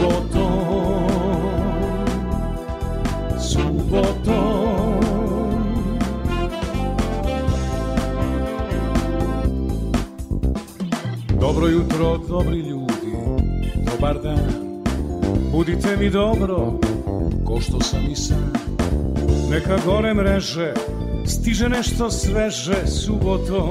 subotom, subotom. Dobro jutro, dobri ljudi, dobar dan, budite mi dobro, ko što sam i sam. Neka gore mreže, stiže nešto sveže. Subotom,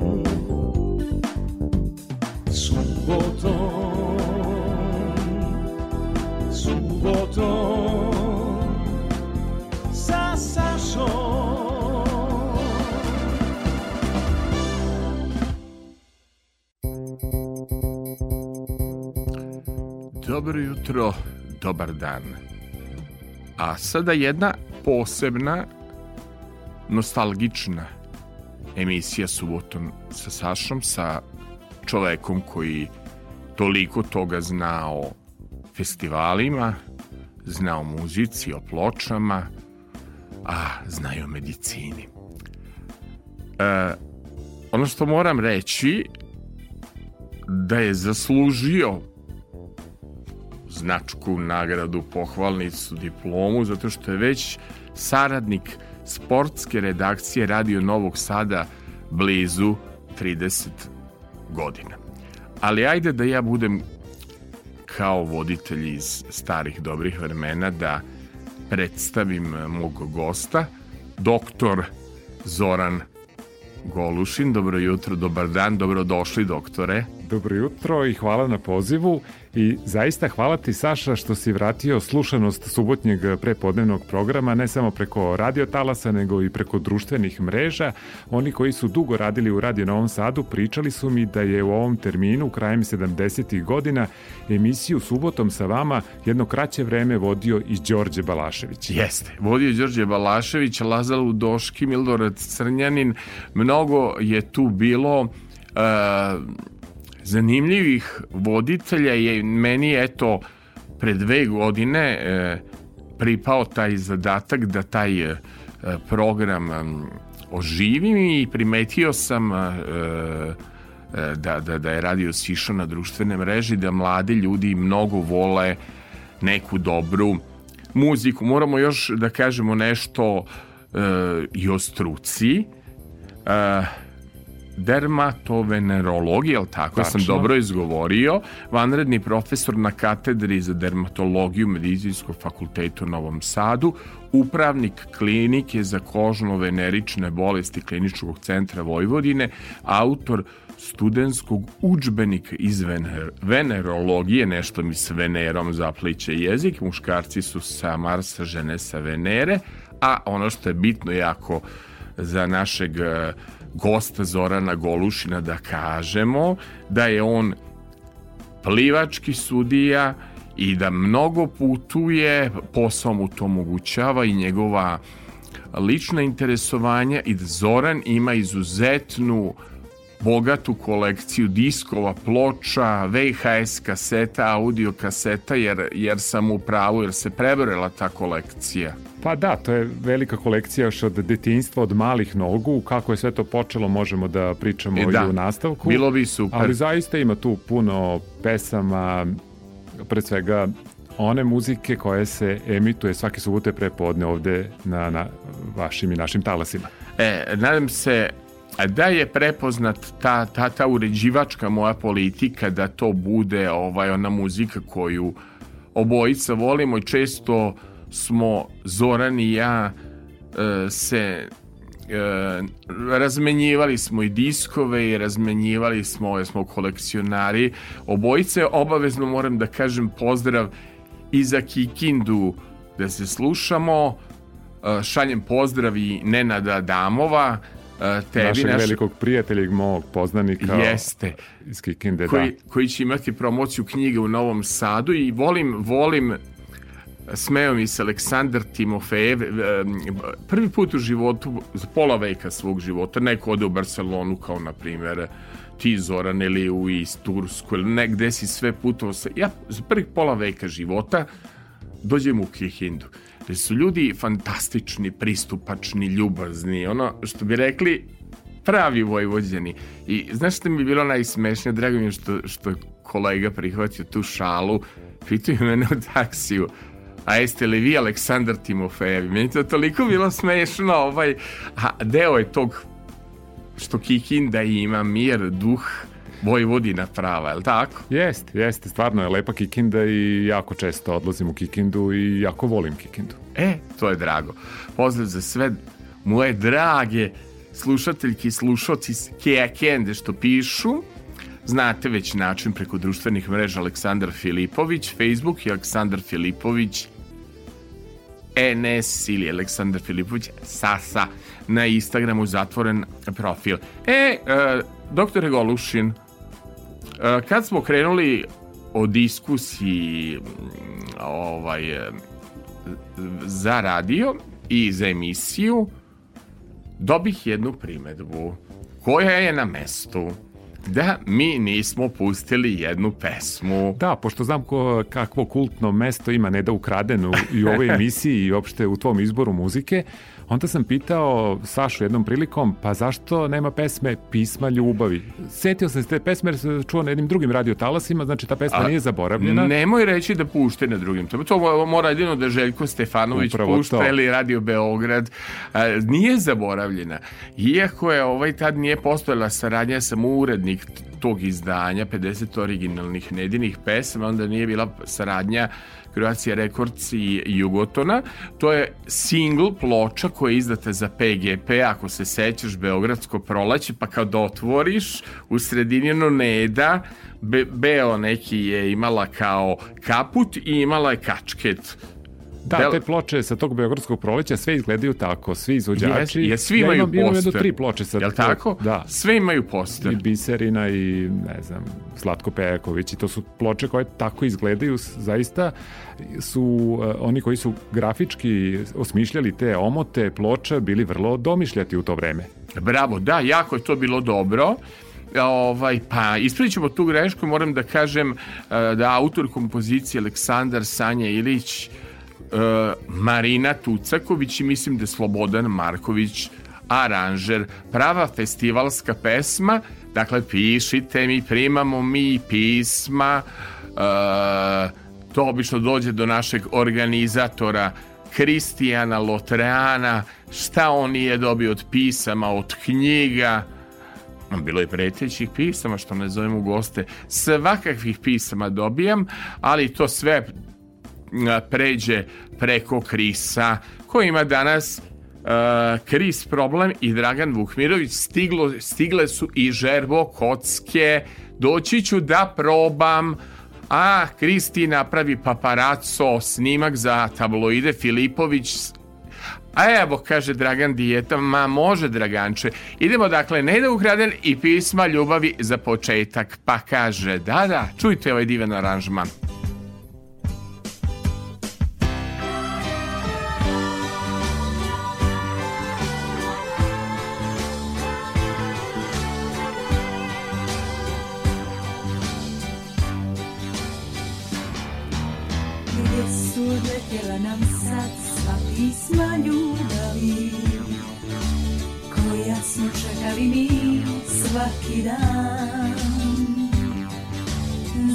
dobar dan. A sada jedna posebna, nostalgična emisija subotom sa Sašom, sa čovekom koji toliko toga zna o festivalima, zna o muzici, o pločama, a zna i o medicini. E, ono što moram reći da je zaslužio značku, nagradu, pohvalnicu, diplomu, zato što je već saradnik sportske redakcije Radio Novog Sada blizu 30 godina. Ali ajde da ja budem kao voditelj iz starih dobrih vremena da predstavim mog gosta, doktor Zoran Golušin. Dobro jutro, dobar dan, dobrodošli doktore. Dobro jutro i hvala na pozivu i zaista hvala ti Saša što si vratio slušanost subotnjeg prepodnevnog programa ne samo preko radio talasa nego i preko društvenih mreža. Oni koji su dugo radili u Radio Novom Sadu pričali su mi da je u ovom terminu krajem 70. godina emisiju subotom sa vama jedno kraće vreme vodio i Đorđe Balašević. Jeste, vodio Đorđe Balašević, Lazar Udoški, Milorad Crnjanin, mnogo je tu bilo uh, zanimljivih voditelja je meni eto pre dve godine e, pripao taj zadatak da taj e, program e, oživim i primetio sam e, e, da, da, da je radio sišao na društvene mreže da mladi ljudi mnogo vole neku dobru muziku. Moramo još da kažemo nešto e, i o struci. E, dermatovenerologije, jel tako? Tačno. sam dobro izgovorio. Vanredni profesor na katedri za dermatologiju Medicinskog fakulteta u Novom Sadu, upravnik klinike za kožno-venerične bolesti Kliničkog centra Vojvodine, autor studentskog učbenika iz vener, venerologije, nešto mi s venerom zapliče jezik, muškarci su sa Marsa, žene sa Venere, a ono što je bitno jako za našeg uh, gosta Zorana Golušina da kažemo da je on plivački sudija i da mnogo putuje, posao mu to omogućava i njegova lična interesovanja i da Zoran ima izuzetnu bogatu kolekciju diskova, ploča, VHS kaseta, audio kaseta, jer, jer sam u pravu, jer se prebrala ta kolekcija. Pa da, to je velika kolekcija još od detinjstva, od malih nogu. Kako je sve to počelo možemo da pričamo e, da, i u nastavku. Bilo bi super. Ali zaista ima tu puno pesama, pre svega one muzike koje se emituje svake subote prepodne ovde na, na vašim i našim talasima. E, nadam se da je prepoznat ta, ta, ta uređivačka moja politika da to bude ovaj ona muzika koju obojica volimo i često smo Zoran i ja e, se e, razmenjivali smo i diskove i razmenjivali smo, smo kolekcionari. Obojice obavezno moram da kažem pozdrav i za Kikindu da se slušamo. E, šaljem pozdrav i Nenada Damova tebi našeg naš... velikog prijatelja i mog poznanika jeste iz Kikinde, koji, da. koji će imati promociju knjige u Novom Sadu i volim, volim smeo mi se Aleksandar Timofejev prvi put u životu za pola veka svog života neko ode u Barcelonu kao na primjer ti Zoran ili u iz Tursku ili negde si sve putovao sa ja za prvih pola veka života dođem u Kihindu gde su ljudi fantastični, pristupačni, ljubazni, ono što bi rekli pravi vojvođani. I znaš što mi je bilo najsmešnije, drago mi je što, što je kolega prihvatio tu šalu, pitaju mene u taksiju, a jeste li vi Aleksandar Timofejevi? Meni to toliko bilo smešno, ovaj, a deo je tog što Kikinda ima mir, duh, Vojvodina prava, je li tako? Jeste, jeste, stvarno je lepa Kikinda i jako često odlazim u Kikindu i jako volim Kikindu. E, to je drago. Pozdrav za sve moje drage slušateljki i slušoci Kekende što pišu. Znate već način preko društvenih mreža Aleksandar Filipović, Facebook i Aleksandar Filipović NS ili Aleksandar Filipović Sasa na Instagramu zatvoren profil. E, e doktore Golušin, kad smo krenuli o diskusiji ovaj, za radio i za emisiju, dobih jednu primetbu koja je na mestu da mi nismo pustili jednu pesmu. Da, pošto znam ko, kakvo kultno mesto ima Neda ukradenu i u ovoj emisiji i uopšte u tvom izboru muzike, Onda sam pitao Sašu jednom prilikom, pa zašto nema pesme Pisma ljubavi? Setio sam se te pesme jer se čuo na jednim drugim radiotalasima, znači ta pesma A, nije zaboravljena. Nemoj reći da pušte na drugim. To mora jedino da Željko Stefanović Upravo pušta to. ili Radio Beograd. A, nije zaboravljena. Iako je ovaj tad nije postojala saradnja, sam urednik tog izdanja, 50 originalnih nedinih pesama, onda nije bila saradnja Croatia Records i Jugotona. To je single ploča koja je izdata za PGP, ako se sećaš, Beogradsko prolaće, pa kad otvoriš, u sredinjeno Neda, be, beo neki je imala kao kaput i imala je kačket Da, Del... te ploče sa tog Beogradskog proleća sve izgledaju tako, svi izvođači. Jes, jes svi imaju ja imam, poster. tri ploče sa Jel tako? Da. Sve imaju poster. I Biserina i, ne znam, Slatko Pejaković i to su ploče koje tako izgledaju zaista su uh, oni koji su grafički osmišljali te omote ploča bili vrlo domišljati u to vreme. Bravo, da, jako je to bilo dobro. Ovaj, pa ispravit ćemo tu grešku, moram da kažem uh, da autor kompozicije Aleksandar Sanja Ilić Marina Tucaković i mislim da je Slobodan Marković aranžer, prava festivalska pesma, dakle pišite mi, primamo mi pisma, e, to obično dođe do našeg organizatora Kristijana Lotreana, šta on nije dobio od pisama, od knjiga, bilo je pretećih pisama, što ne zovemo goste, svakakvih pisama dobijam, ali to sve pređe preko Krisa, koji ima danas Uh, Kris problem i Dragan Vukmirović. Stiglo, stigle su i žerbo kocke. Doći ću da probam. A Kristi napravi paparaco snimak za tabloide Filipović a evo kaže Dragan Dijeta ma može Draganče. Idemo dakle ne da ukraden i pisma ljubavi za početak. Pa kaže da da čujte ovaj divan aranžman svaki dan.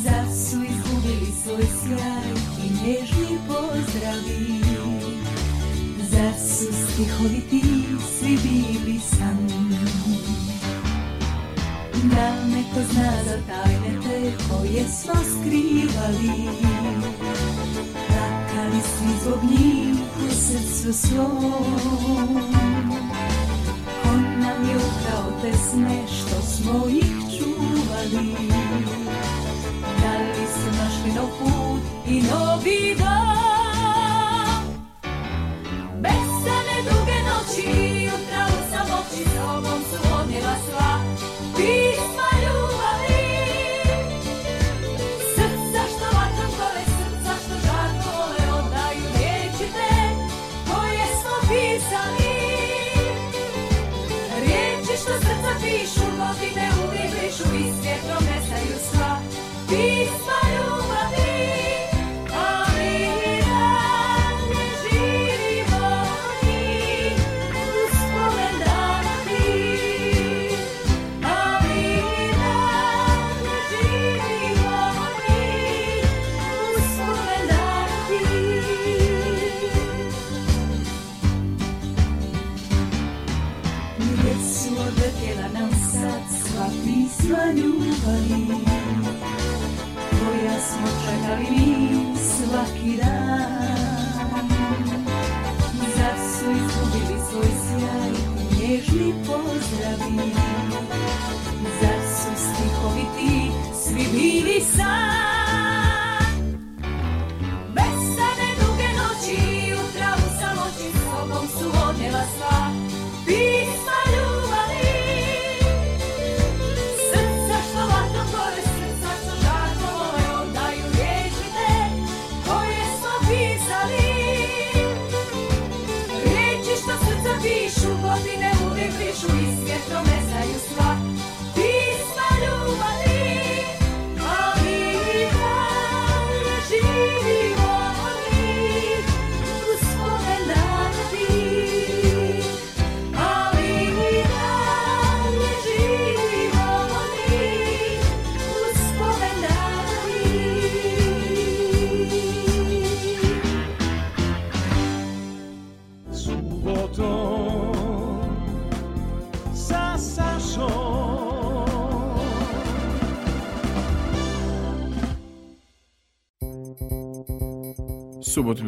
Zar su izgubili svoj sjaj i nježni pozdravi? Zar su stihovi ti svi bili san Da neko zna za tajne te koje smo skrivali? Plakali svi zbog njih u srcu svom. On nam je ukrao te sne što smo ih čuvali. Da li su našli nov put i novi dan Besane duge noći jutra u samoći sobom su odnijela sva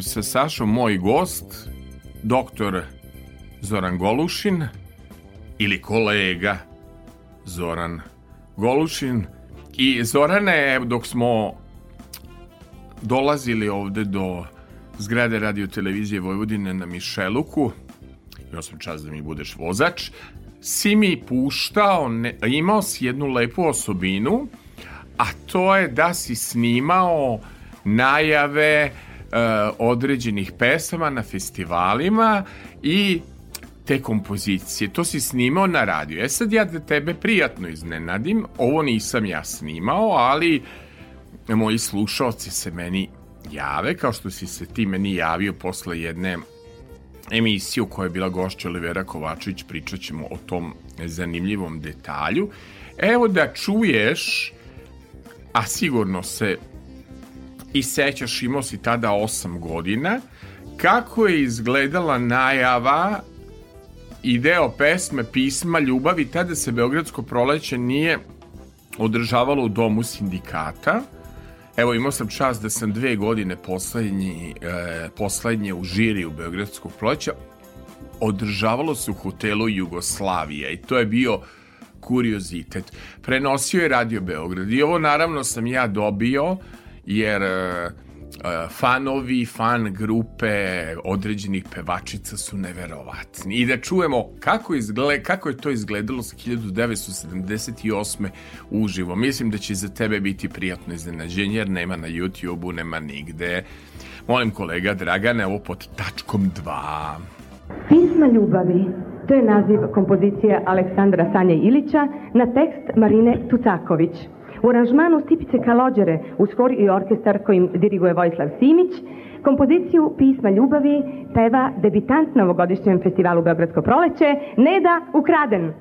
sa Sašom, moj gost, doktor Zoran Golušin ili kolega Zoran Golušin. I Zorane, dok smo dolazili ovde do zgrade radio televizije Vojvodine na Mišeluku, imao sam čast da mi budeš vozač, si mi puštao, ne, imao si jednu lepu osobinu, a to je da si snimao najave određenih pesama na festivalima i te kompozicije. To si snimao na radiju. E sad ja da tebe prijatno iznenadim, ovo nisam ja snimao, ali moji slušalci se meni jave, kao što si se ti meni javio posle jedne emisije u kojoj je bila gošća Olivera Kovačević, pričat ćemo o tom zanimljivom detalju. Evo da čuješ, a sigurno se i sećaš, imao si tada 8 godina, kako je izgledala najava i deo pesme Pisma ljubavi, tada se Beogradsko proleće nije održavalo u domu sindikata. Evo, imao sam čast da sam dve godine poslednji, e, poslednje u žiri u Beogradskog proleća. Održavalo se u hotelu Jugoslavija i to je bio kuriozitet. Prenosio je Radio Beograd i ovo naravno sam ja dobio jer e, fanovi, fan grupe određenih pevačica su neverovatni. I da čujemo kako, izgled, kako je to izgledalo sa 1978. uživo. Mislim da će za tebe biti prijatno iznenađenje jer nema na YouTube-u, nema nigde. Molim kolega Dragane, ovo pod tačkom 2. Pisma ljubavi. To je naziv kompozicije Aleksandra Sanje Ilića na tekst Marine Tucaković. U aranžmanu Stipice Kalođere uz hor i orkestar kojim diriguje Vojislav Simić, kompoziciju Pisma ljubavi peva debitant na ovogodišnjem festivalu Beogradsko proleće Neda Ukraden.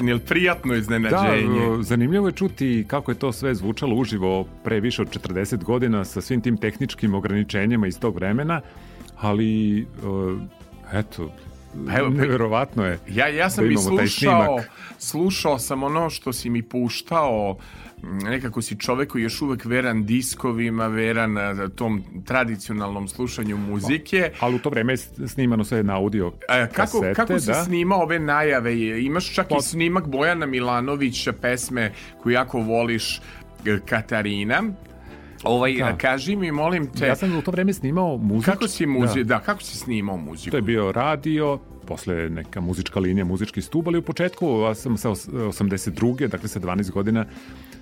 Li prijatno Da, iznenađenje? zanimljivo je čuti kako je to sve zvučalo uživo pre više od 40 godina sa svim tim tehničkim ograničenjima iz tog vremena, ali e, eto, Pa evo, neverovatno je. Ja, ja sam da i slušao, slušao sam ono što si mi puštao, nekako si čovek koji je još uvek veran diskovima, veran a, tom tradicionalnom slušanju muzike. Ali u to vreme je snimano sve na audio E, kako, kasete, kako si da. snimao ove najave? Imaš čak i Pa- snimak Bojana Milanovića, pesme koju jako voliš, e, Katarina. Ovaj, Da. kaži mi, molim te, Ja sam u to vreme snimao muziku. kako si muzi... da. kako si snimao muziku? To je bio radio, posle neka muzička linija, muzički stub, ali u početku ja sam sa os- 82. dakle sa 12 godina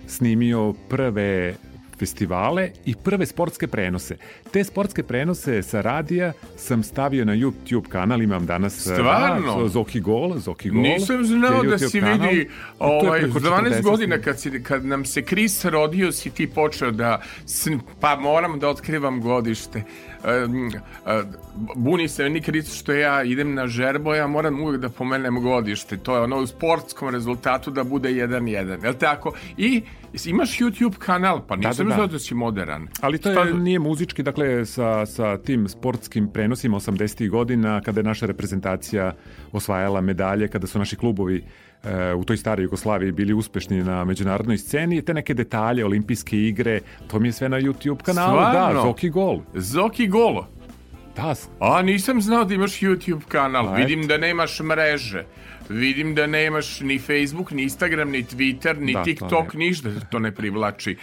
snimio prve festivale i prve sportske prenose. Te sportske prenose sa radija sam stavio na YouTube kanal, imam danas Stvarno? da, Zoki Gol, Zoki Gol. Nisam znao da si kanal. vidi ovaj, preko 12 40 godina kad, si, kad nam se Kris rodio si ti počeo da pa moram da otkrivam godište buni se meni Kris što ja idem na žerbo ja moram uvek da pomenem godište to je ono u sportskom rezultatu da bude 1-1 jel tako i imaš YouTube kanal pa nisam da, da. znao da si moderan Ali to Šta- je, nije muzički, dakle, sa, sa tim sportskim prenosima 80. godina, kada je naša reprezentacija osvajala medalje, kada su naši klubovi u toj staroj Jugoslaviji bili uspešni na međunarodnoj sceni, te neke detalje, olimpijske igre, to mi je sve na YouTube kanalu. Stvarno? Da, Zoki Gol. Zoki Golo Da, A nisam znao da imaš YouTube kanal. Pa, Vidim da nemaš mreže. Vidim da nemaš ni Facebook, ni Instagram, ni Twitter, ni Da, to TikTok, ništa to ne privlači.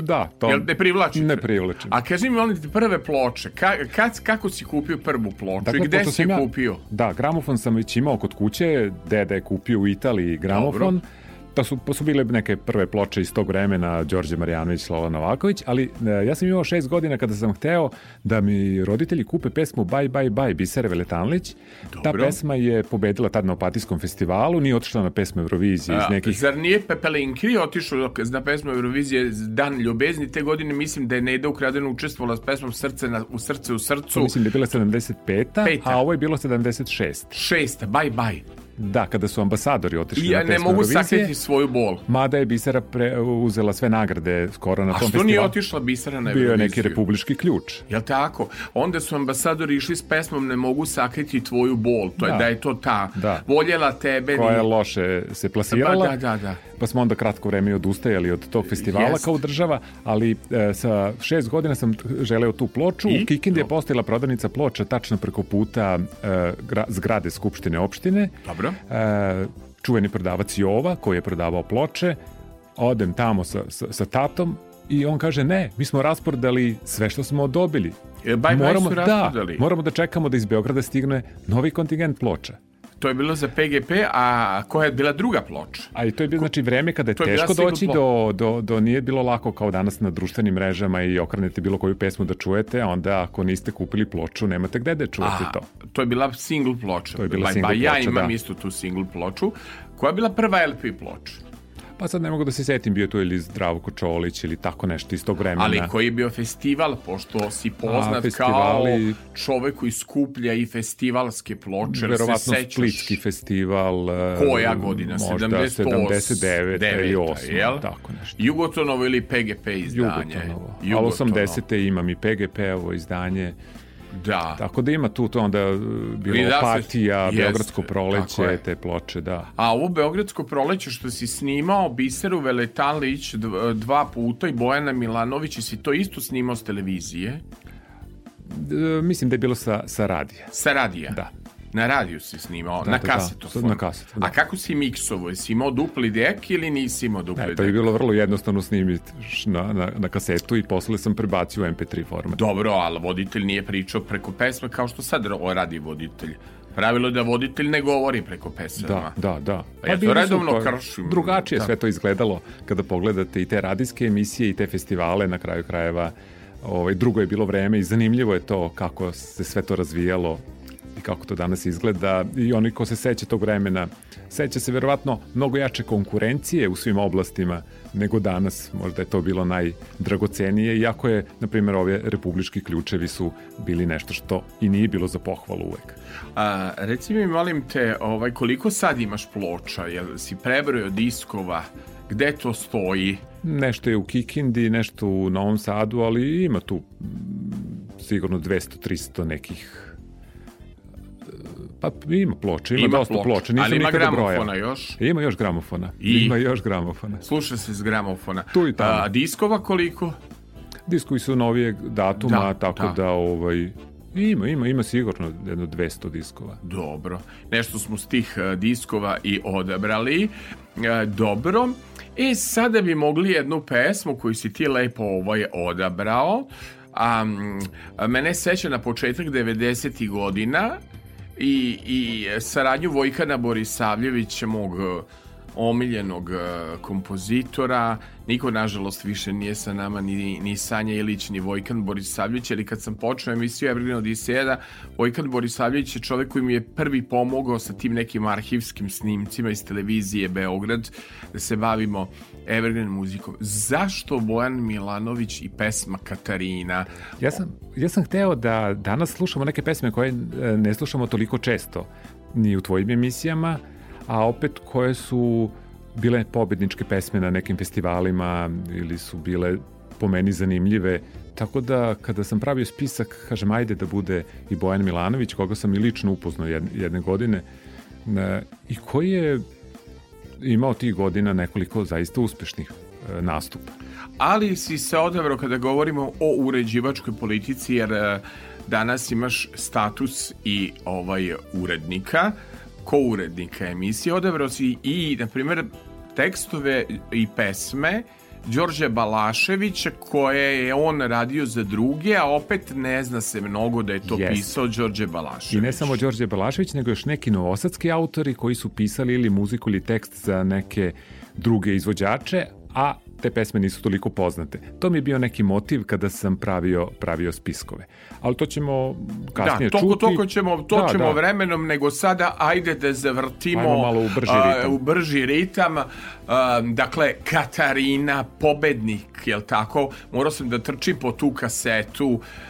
Da, to... Jel ne privlači? Ne privlači. A kaži mi, molim te, prve ploče. Ka, kad, kako si kupio prvu ploču i gde si je ja- kupio? Da, gramofon sam već imao kod kuće, deda je kupio u Italiji gramofon. Dobro. To su, to su bile neke prve ploče iz tog vremena, Đorđe Marjanović, Slovan Novaković, ali e, ja sam imao šest godina kada sam hteo da mi roditelji kupe pesmu Bye Bye Bye Bisere Veletanlić. Ta Dobro. pesma je pobedila tad na Opatijskom festivalu, nije otišla na pesme Eurovizije iz A, nekih... Zar nije Pepe Linkri otišao na pesmu Eurovizije Dan ljubezni? Te godine mislim da je Neda ukradeno učestvovala s pesmom Srce na, u srce u To srcu. mislim da je bila 75. Peta. a ovo je bilo 76. Šesta, bye bye. Da, kada su ambasadori otišli ja na ne pesme mogu Eurovizije. sakriti svoju bol. Mada je Bisera pre, uzela sve nagrade skoro na A tom što nije festivalu. otišla Bisera na Bio je Euroviziju? neki republički ključ. Jel tako? Onda su ambasadori išli s pesmom Ne mogu sakriti tvoju bol. To je Da. da je to ta. Da. Voljela tebe. koja je loše se plasirala. Da, da, da. Pa smo onda kratko vreme i odustajali od tog festivala Jest. kao država, ali e, sa šest godina sam želeo tu ploču. I? U Kikindi je postojala prodavnica ploča tačno preko puta e, gra- zgrade Skupštine opštine. Dobro. E, čuveni prodavac Jova koji je prodavao ploče. Odem tamo sa, sa, sa tatom i on kaže ne, mi smo rasprodali sve što smo dobili. E, Bye Bye su da, moramo da čekamo da iz Beograda stigne novi kontingent ploča. To je bilo za PGP, a koja je bila druga ploča? A i to je bilo znači vreme kada je, je teško doći do, do, do, nije bilo lako kao danas na društvenim mrežama i okrenete bilo koju pesmu da čujete, a onda ako niste kupili ploču, nemate gde da čujete a, to. To je bila single ploča. To je bila single ploča, Ja imam da. isto tu single ploču, koja je bila prva LP ploča. Pa sad ne mogu da se setim, bio tu ili Zdravko Čolić ili tako nešto iz tog vremena. Ali koji je bio festival, pošto si poznat A, kao čovek koji skuplja i festivalske ploče. Verovatno se Splitski festival. E, Koja godina? Možda 78, 79 ili 8, jel? tako nešto. Jugotonovo ili PGP izdanje? Jugotonovo. Jugotonovo. Ali 80. imam i PGP-ovo izdanje. Da. Tako da ima tu to onda e, bilo da Opatija, Beogradsko proleće, te ploče, da. A ovo Beogradsko proleće što si snimao Biseru Veletalić dva puta i Bojana Milanović i si to isto snimao s televizije? Mislim da je bilo sa, sa radija. Sa radija? Da. Na radiju si snimao, da, na kasetu. Da, na kasetu, da. A kako si miksovo? Jesi imao dupli dek ili nisi imao dupli dek? To je bilo vrlo jednostavno snimiti na, na, na kasetu i posle sam prebacio u MP3 format. Dobro, ali voditelj nije pričao preko pesme kao što sad radi voditelj. Pravilo je da voditelj ne govori preko pesama. Da, da, da. Pa ja to redovno pa, kršim. Drugačije da. sve to izgledalo kada pogledate i te radijske emisije i te festivale na kraju krajeva. Ovaj, drugo je bilo vreme i zanimljivo je to kako se sve to razvijalo i kako to danas izgleda i oni ko se seća tog vremena seća se verovatno mnogo jače konkurencije u svim oblastima nego danas, možda je to bilo najdragocenije, iako je, na primjer, ove republički ključevi su bili nešto što i nije bilo za pohvalu uvek. A, reci mi, molim te, ovaj, koliko sad imaš ploča? Jel si prebrojao diskova? Gde to stoji? Nešto je u Kikindi, nešto u Novom Sadu, ali ima tu sigurno 200-300 nekih Pa ima ploče, ima, ima dosta ploča, ploča. Nisam Ali ima gramofona broja. još? Ima još gramofona. I? Ima još gramofona. Sluša se s gramofona. Tu i tamo. A, diskova koliko? Diskovi su novijeg datuma, da, tako da, da ovaj, Ima, ima, ima sigurno jedno 200 diskova. Dobro. Nešto smo s tih uh, diskova i odabrali. Uh, dobro. E, sada bi mogli jednu pesmu koju si ti lepo ovaj odabrao. Um, mene seća na početak 90. godina i, i saradnju Vojkana Borisavljevića, mog e, omiljenog e, kompozitora. Niko, nažalost, više nije sa nama, ni, ni Sanja Ilić, ni Vojkan Borisavljević, ali kad sam počeo emisiju Evergreen Odiseja, Vojkan Borisavljević je čovek koji mi je prvi pomogao sa tim nekim arhivskim snimcima iz televizije Beograd, da se bavimo Evergreen muzikom. Zašto Bojan Milanović i pesma Katarina? Ja sam, ja sam hteo da danas slušamo neke pesme koje e, ne slušamo toliko često ni u tvojim emisijama, a opet koje su bile pobedničke pesme na nekim festivalima ili su bile po meni zanimljive. Tako da kada sam pravio spisak, kažem ajde da bude i Bojan Milanović, koga sam i lično upoznao jedne, jedne godine, i koji je imao tih godina nekoliko zaista uspešnih e, nastupa. Ali si se odabrao kada govorimo o uređivačkoj politici, jer e, danas imaš status i ovaj urednika, ko urednika emisije, odabrao si i, na primjer, tekstove i pesme Đorđe Balaševića koje je on radio za druge, a opet ne zna se mnogo da je to yes. pisao Đorđe Balašević. I ne samo Đorđe Balašević, nego još neki novosadski autori koji su pisali ili muziku ili tekst za neke druge izvođače, a te pesme nisu toliko poznate. To mi je bio neki motiv kada sam pravio, pravio spiskove. Ali to ćemo kasnije da, toko, čuti. Toko ćemo, to da, ćemo da. vremenom, nego sada ajde da zavrtimo Ajmo malo u brži ritam. Uh, u brži ritam. Uh, dakle, Katarina, pobednik, jel tako? Morao sam da trčim po tu kasetu Uh,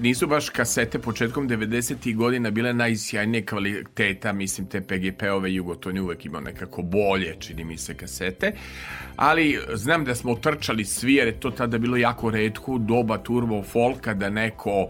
nisu baš kasete početkom 90. godina bile najsjajnije kvaliteta, mislim te PGP-ove Jugoton je uvek imao nekako bolje, čini mi se, kasete, ali znam da smo trčali svi, jer je to tada bilo jako redko, doba turbo folka, da neko uh,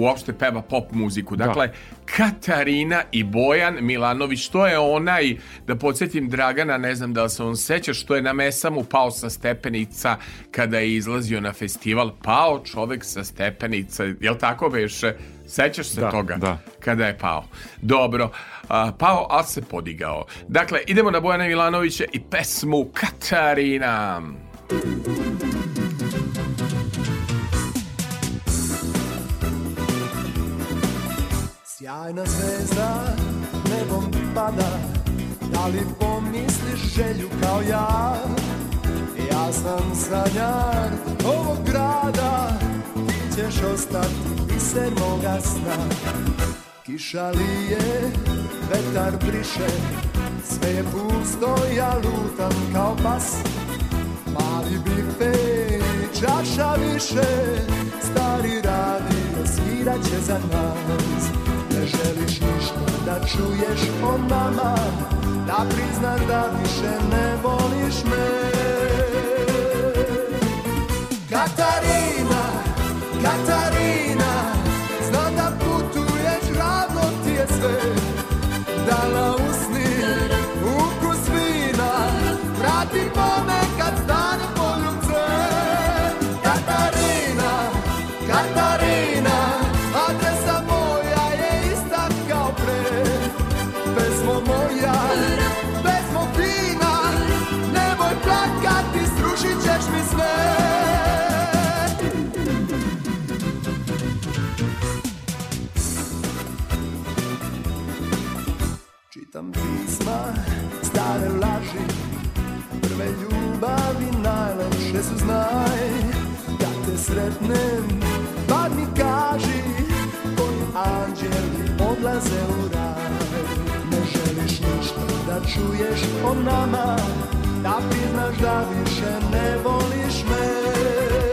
uopšte peva pop muziku. Da. Dakle, da. Katarina i Bojan Milanović, to je onaj, da podsjetim Dragana, ne znam da se on seća, što je na Mesamu pao sa stepenica kada je izlazio na festival, pao čovek sa stepenica, jel tako beše? Sećaš se da, toga? Da. Kada je pao. Dobro, a, pao, ali se podigao. Dakle, idemo na Bojana Milanovića i pesmu Katarina. Sjajna zvezda nebom pada Da li pomisliš želju kao ja Ja sam sanjar ovog grada ćeš ostati biser moga sna. Kiša lije, vetar briše Sve je pusto, ja lutam kao pas. Mali bife čaša više Stari radio svirat će za nas. Ne želiš ništa da čuješ o nama Da priznam da više ne voliš me pisma, stare laži. Prve ljubavi najlepše su znaj Kad te sretnem, bar mi kaži Koji anđeli odlaze u raj. Ne želiš ništa da čuješ o nama Da priznaš da više ne voliš me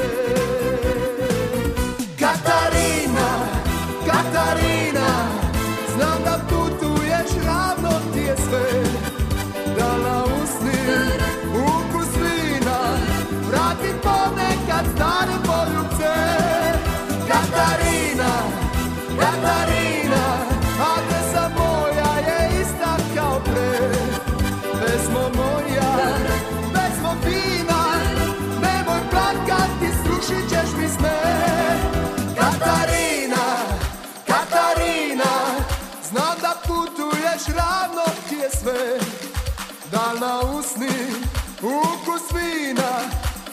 sve Da na usni ukus vina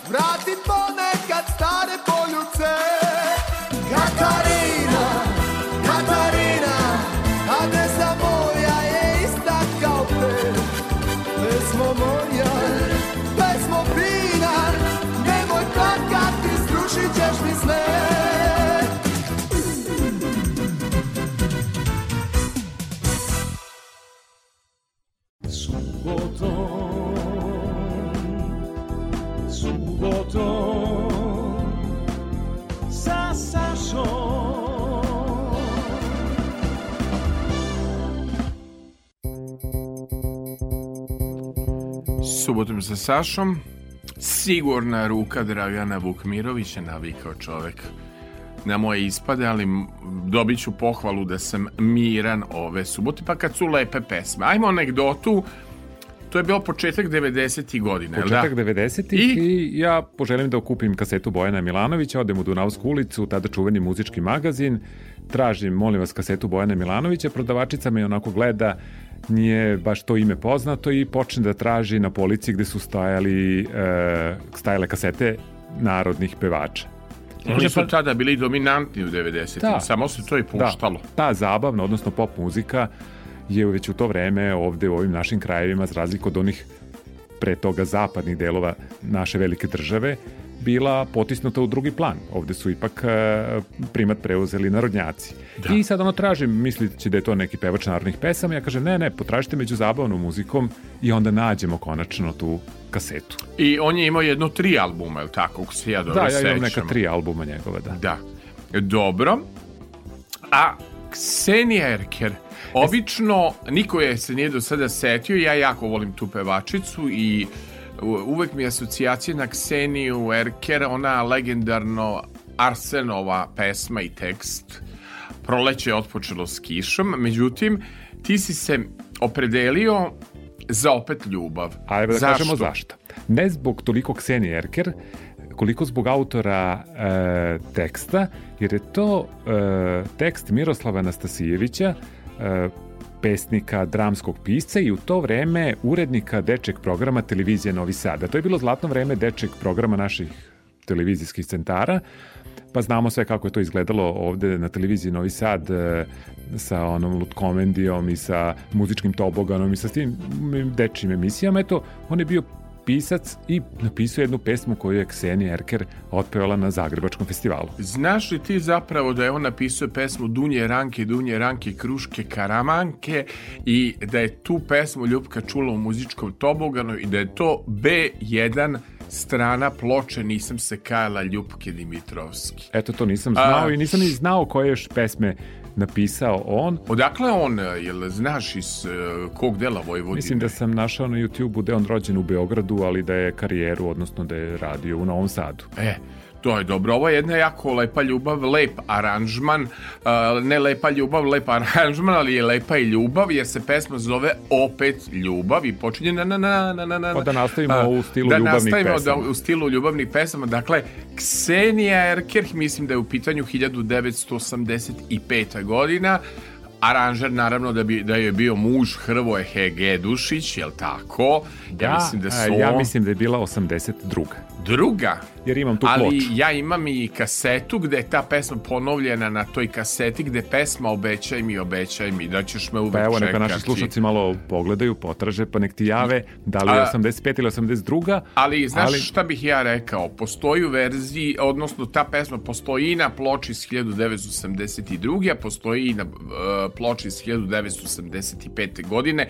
Vrati ponekad stare Katarina, Katarina Subotom sa Sašom. Sigurna ruka Dragana Vukmirovića navikao čovek na moje ispade, ali dobit ću pohvalu da sam miran ove subote, pa kad su lepe pesme. Ajmo anegdotu, to je bio početak 90. godina, jel da? Početak 90-ih I? i... ja poželim da kupim kasetu Bojana Milanovića, odem u Dunavsku ulicu, tada čuveni muzički magazin, tražim, molim vas, kasetu Bojana Milanovića, prodavačica me onako gleda, nije baš to ime poznato i počne da traži na polici gde su stajali, e, stajale kasete narodnih pevača. Oni su tada bili dominantni u 90. Da. Samo se to i puštalo. Da, ta zabavna, odnosno pop muzika je već u to vreme ovde u ovim našim krajevima, za razliku od onih pre toga zapadnih delova naše velike države, bila potisnuta u drugi plan. Ovde su ipak e, primat preuzeli narodnjaci. Da. I sad ono tražim, mislići da je to neki pevač narodnih pesama, ja kažem ne, ne, potražite među zabavnom muzikom i onda nađemo konačno tu kasetu. I on je imao jedno tri albuma, je li tako, ako se ja dobro Da, ja imam neka tri albuma njegova, da. Da. Dobro. A Ksenija Erker, obično niko je se nije do sada setio, ja jako volim tu pevačicu i u- uvek mi je asocijacija na Kseniju Erker, ona legendarno Arsenova pesma i tekst Proleće je otpočelo s kišom, međutim, ti si se opredelio za opet ljubav. A evo da Zašto? kažemo zašto. Ne zbog toliko Ksenije Erker, koliko zbog autora e, teksta, jer je to e, tekst Miroslava Anastasijevića, e, pesnika, dramskog pisca i u to vreme urednika dečeg programa televizije Novi Sad. A to je bilo zlatno vreme dečeg programa naših televizijskih centara pa znamo sve kako je to izgledalo ovde na televiziji Novi Sad e, sa onom lutkomendijom i sa muzičkim toboganom i sa tim dečjim emisijama. Eto, on je bio pisac i napisao jednu pesmu koju je Ksenija Erker otpevala na Zagrebačkom festivalu. Znaš li ti zapravo da je on napisao pesmu Dunje Ranke, Dunje Ranke, Kruške, Karamanke i da je tu pesmu Ljubka čula u muzičkom toboganu i da je to B1 strana ploče Nisam se kajala Ljubke Dimitrovski. Eto, to nisam znao A, i nisam ni znao koje još pesme napisao on. Odakle on, jel znaš iz uh, kog dela Vojvodine? Mislim da sam našao na YouTube-u da je on rođen u Beogradu, ali da je karijeru, odnosno da je radio u Novom Sadu. E, To je dobro. Ovo je jedna jako lepa ljubav, lep aranžman. Uh, ne lepa ljubav, lep aranžman, ali je lepa i ljubav, jer se pesma zove Opet ljubav i počinje na na na na na na. Pa da nastavimo u stilu da ljubavnih pesama. Da nastavimo u stilu ljubavnih pesama. Dakle, Ksenija Erkerh, mislim da je u pitanju 1985. godina. Aranžer naravno da, bi, da je bio muž Hrvoje Hegedušić, jel tako? Ja, ja mislim da su... Ja mislim da je bila 82. Druga? Jer imam tu Ali ploču. ja imam i kasetu gde je ta pesma ponovljena na toj kaseti gde pesma obećaj mi, obećaj mi, da ćeš me uvek čekati. Pa evo neka čekati. naši slušalci malo pogledaju, potraže, pa nek ti jave da li je 85 ili 82. Ali znaš ali... šta bih ja rekao? Postoji u verziji, odnosno ta pesma postoji i na ploči iz 1982. a postoji i na uh, ploči iz 1985. godine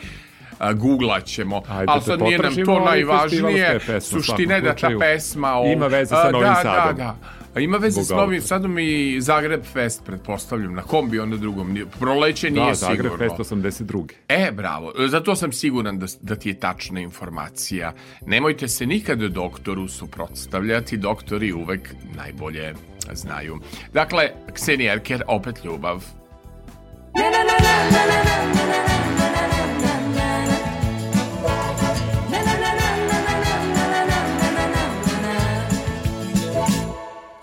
googlat ćemo. Ajde, ali sad nije nam to najvažnije. Suština je da ta pesma... O, ima veze sa Novim da, Sadom. Da, da. A ima veze s Novim Sadom i Zagreb Fest, pretpostavljam. Na kom bi onda drugom? Proleće nije da, sigurno. Da, Zagreb Fest 82. E, bravo. Zato sam siguran da, da ti je tačna informacija. Nemojte se nikada doktoru suprotstavljati. Doktori uvek najbolje znaju. Dakle, Ksenija Erker, opet ljubav. Na, na, na, na, na, na, na, na.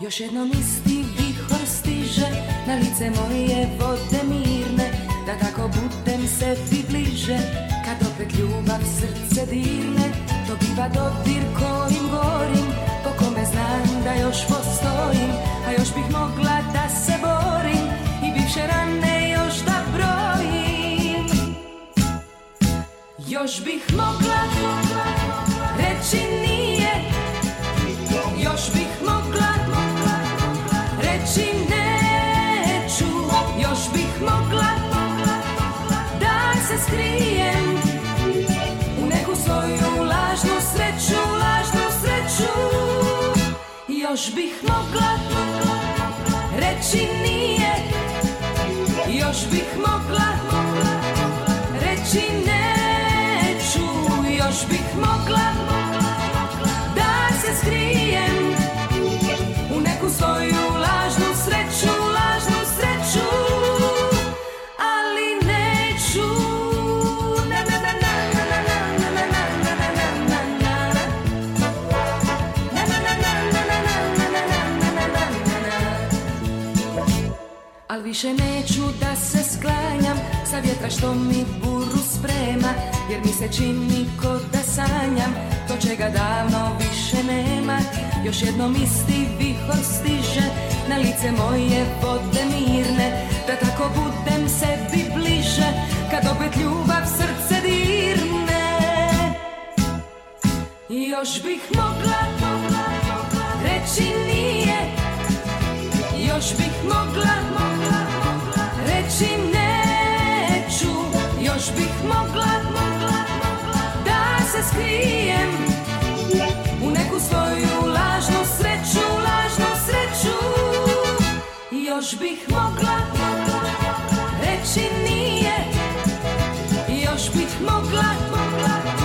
Još jednom isti vihor stiže Na lice moje vode mirne Da tako budem sebi bliže. Kad opet ljubav srce dirne To biva dodir kojim gorim Po kome znam da još postojim A još bih mogla da se borim I bivše rane još da brojim. Još bih mogla Još bih mogla reći nije. Još bih mogla Sa vjetra što mi buru sprema Jer mi se čini ko da sanjam To čega davno više nema. Još jednom isti vihor stiže Na lice moje vode mirne Da tako budem sebi bliže Kad opet ljubav srce dirne. Još bih mogla reći nije. Još bih mogla, mogla reći neću Još bih mogla, mogla, mogla da se skrijem. U neku svoju lažnu sreću, lažnu sreću Još bih mogla, mogla reći nije. Još bih mogla, mogla,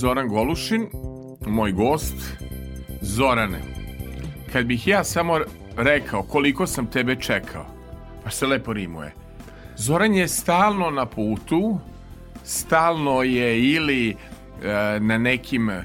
Zoran Golušin, moj gost. Zorane, kad bih ja samo rekao koliko sam tebe čekao, pa se lepo rimuje. Zoran je stalno na putu, stalno je ili e, na nekim e,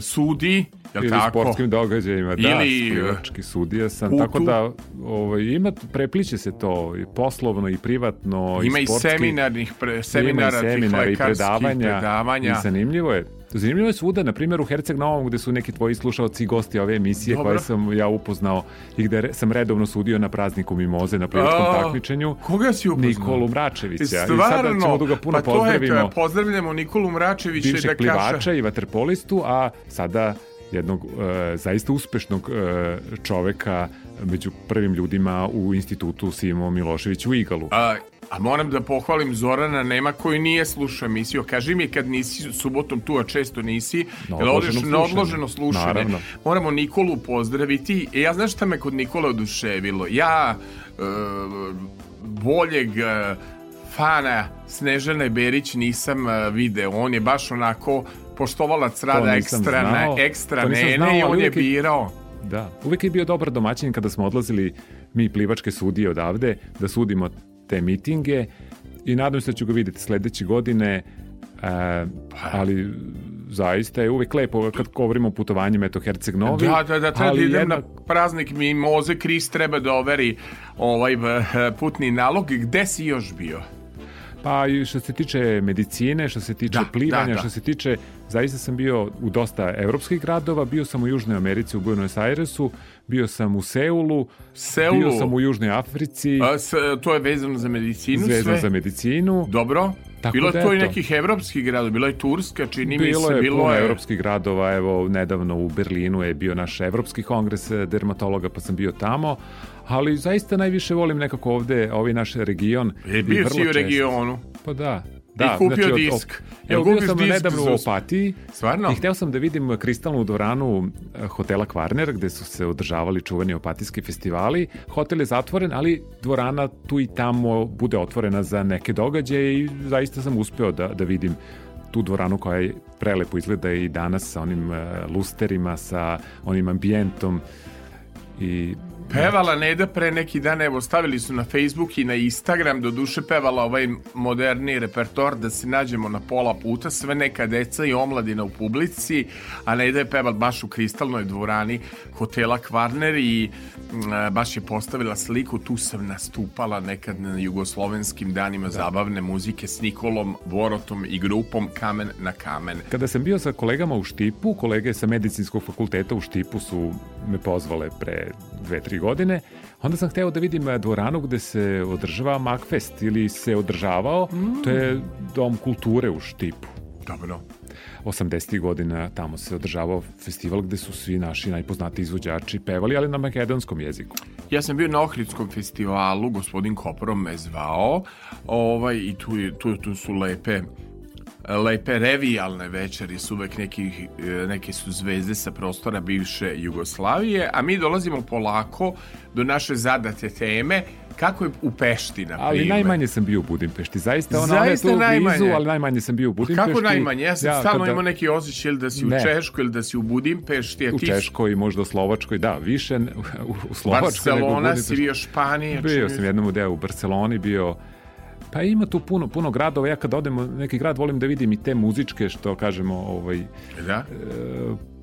sudi, Jel ili tako? sportskim događajima, da, ili, plivački sudija sam, putu. tako da ovaj, ima, prepliče se to i poslovno i privatno ima i sportski. Ima i seminarnih, pre, seminara, ima i seminara i predavanja, predavanja. I zanimljivo je. Zanimljivo je svuda, na primjer u Herceg Novom gde su neki tvoji slušalci i gosti ove emisije Dobro. koje sam ja upoznao i gde sam redovno sudio na prazniku Mimoze na plivačkom takmičenju. Koga si upoznao? Nikolu Mračevića. Stvarno? I sada ćemo da ga puno pa pozdravimo. Je, pozdravljamo Nikolu Mračevića bivšeg da plivača i vaterpolistu, a sada jednog e, zaista uspešnog e, čoveka među prvim ljudima u institutu Simo Milošević u Igalu. A, a moram da pohvalim Zorana Nema koji nije slušao emisiju. Kaži mi kad nisi subotom tu, a često nisi, na odloženo, na odloženo slušanje. Naravno. Moramo Nikolu pozdraviti. E, ja znaš šta me kod Nikola oduševilo? Ja e, boljeg e, fana Snežane Berić nisam e, video. On je baš onako poštovalac rada ekstra, znao, ne, ekstra nene znao, i on je birao. Da, uvek je bio dobar domaćin kada smo odlazili mi plivačke sudije odavde da sudimo te mitinge i nadam se da ću ga videti sledeće godine e, ali zaista je uvek lepo kad govorimo o putovanjima eto Herceg Novi. Da, da, da, treba da idem jedna... na praznik mi Moze Kris treba da overi ovaj putni nalog. Gde si još bio? Pa i što se tiče medicine, što se tiče da, plivanja, da, da. što se tiče, zaista sam bio u dosta evropskih gradova, bio sam u Južnoj Americi, u Buenos Airesu, bio sam u Seulu, Seulu. bio sam u Južnoj Africi. A, s, to je vezano za medicinu vezano sve? za medicinu. Dobro. Tako bilo je da to i nekih evropskih gradova, bilo je Turska, čini bilo mi se. Je bilo je puno evropskih gradova, evo nedavno u Berlinu je bio naš evropski kongres dermatologa, pa sam bio tamo, ali zaista najviše volim nekako ovde, ovaj naš region. Je bio si u regionu. Pa da, Da, I kupio znači, disk. Od, evo, bio sam disk nedavno u Opatiji Stvarno? i hteo sam da vidim kristalnu dvoranu eh, hotela Kvarner gde su se održavali čuveni opatijski festivali. Hotel je zatvoren, ali dvorana tu i tamo bude otvorena za neke događaje i zaista sam uspeo da, da vidim tu dvoranu koja je prelepo izgleda i danas sa onim uh, lusterima, sa onim ambijentom i Pevala Neda pre neki dan, evo stavili su na Facebook i na Instagram, do duše pevala ovaj moderni repertoar da se nađemo na pola puta, sve neka deca i omladina u publici, a Neda je pevala baš u kristalnoj dvorani hotela Kvarner i m, baš je postavila sliku, tu sam nastupala nekad na jugoslovenskim danima da. zabavne muzike s Nikolom Vorotom i grupom Kamen na kamen. Kada sam bio sa kolegama u Štipu, kolege sa medicinskog fakulteta u Štipu su me pozvale pre dve, tri godine, onda sam hteo da vidim eh, dvoranu gde se održava Macfest ili se održavao, mm. to je dom kulture u Štipu. Dobro. 80. godina tamo se održavao festival gde su svi naši najpoznati izvođači pevali, ali na makedonskom jeziku. Ja sam bio na Ohridskom festivalu, gospodin Koprom me zvao ovaj, i tu, tu, tu su lepe lepe revijalne večeri su uvek neki, neke su zvezde sa prostora bivše Jugoslavije, a mi dolazimo polako do naše zadate teme kako je u Pešti, na primjer. Ali najmanje sam bio u Budimpešti. Zaista ona, Zaista je tu blizu, ali najmanje sam bio u Budimpešti. Kako najmanje? Ja sam ja, stalno kada... imao neki osjećaj da si u ne. Češkoj ili da si u Budimpešti. A u ti... Češkoj, možda u Slovačkoj, da, više u, u Slovačkoj Barcelona, nego u Budimpešti. si bio Španija. Bio sam jednom deo u Barceloni, bio Pa ima tu puno, puno gradova. Ja kad odem u neki grad volim da vidim i te muzičke, što kažemo, ovaj, da? E,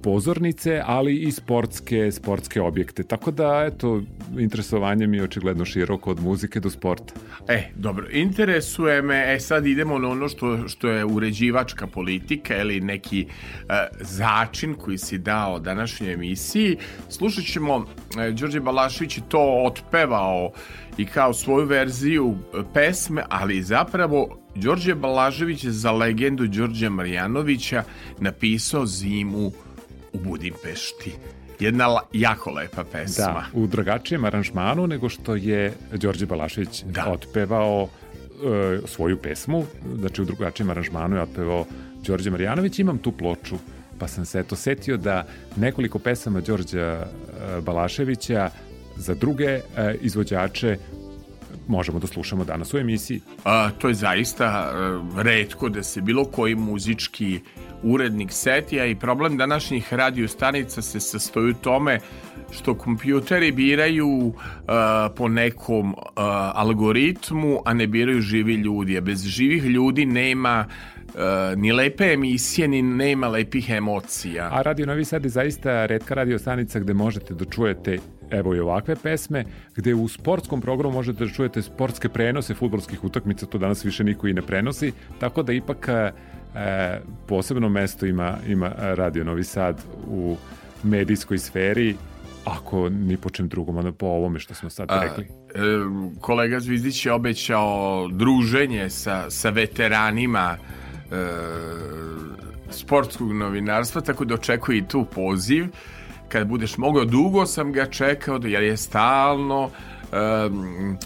pozornice, ali i sportske, sportske objekte. Tako da, eto, interesovanje mi je očigledno široko od muzike do sporta. E, dobro, interesuje me, e sad idemo na ono što, što je uređivačka politika ili neki e, začin koji si dao današnjoj emisiji. Slušat ćemo, e, Đorđe Balašević je to otpevao i kao svoju verziju e, pesme, ali zapravo Đorđe Balažević je za legendu Đorđa Marjanovića napisao zimu u Budimpešti. Jedna jako lepa pesma. Da, u drugačijem aranžmanu nego što je Đorđe Balašević da. otpevao e, svoju pesmu, znači u drugačijem aranžmanu je otpevao Đorđe Marjanović. Imam tu ploču, pa sam se eto setio da nekoliko pesama Đorđa e, Balaševića za druge e, izvođače možemo da slušamo danas u emisiji. A, to je zaista e, redko da se bilo koji muzički urednik setija i problem današnjih radio stanica se sastoji u tome što kompjuteri biraju uh, po nekom uh, algoritmu, a ne biraju živi ljudi. A bez živih ljudi nema Uh, ni lepe emisije, ni nema lepih emocija. A Radio Novi Sad je zaista redka radio stanica gde možete da čujete evo i ovakve pesme, gde u sportskom programu možete da čujete sportske prenose futbolskih utakmica, to danas više niko i ne prenosi, tako da ipak e, posebno mesto ima, ima Radio Novi Sad u medijskoj sferi, ako ni po čem drugom, onda po ovome što smo sad rekli. A, e, kolega Zvizdić je obećao druženje sa, sa veteranima e, sportskog novinarstva, tako da očekuje i tu poziv. Kad budeš mogao, dugo sam ga čekao, jer je stalno um,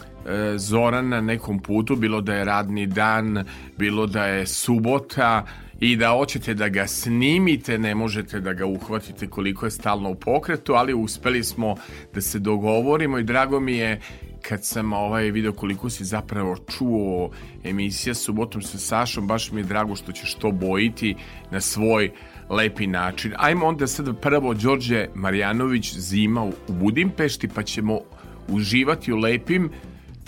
Zoran na nekom putu, bilo da je radni dan, bilo da je subota i da hoćete da ga snimite, ne možete da ga uhvatite koliko je stalno u pokretu, ali uspeli smo da se dogovorimo i drago mi je kad sam ovaj video koliko si zapravo čuo emisija subotom sa Sašom, baš mi je drago što ćeš to bojiti na svoj lepi način. Ajmo onda sad prvo Đorđe Marjanović zima u Budimpešti pa ćemo uživati u lepim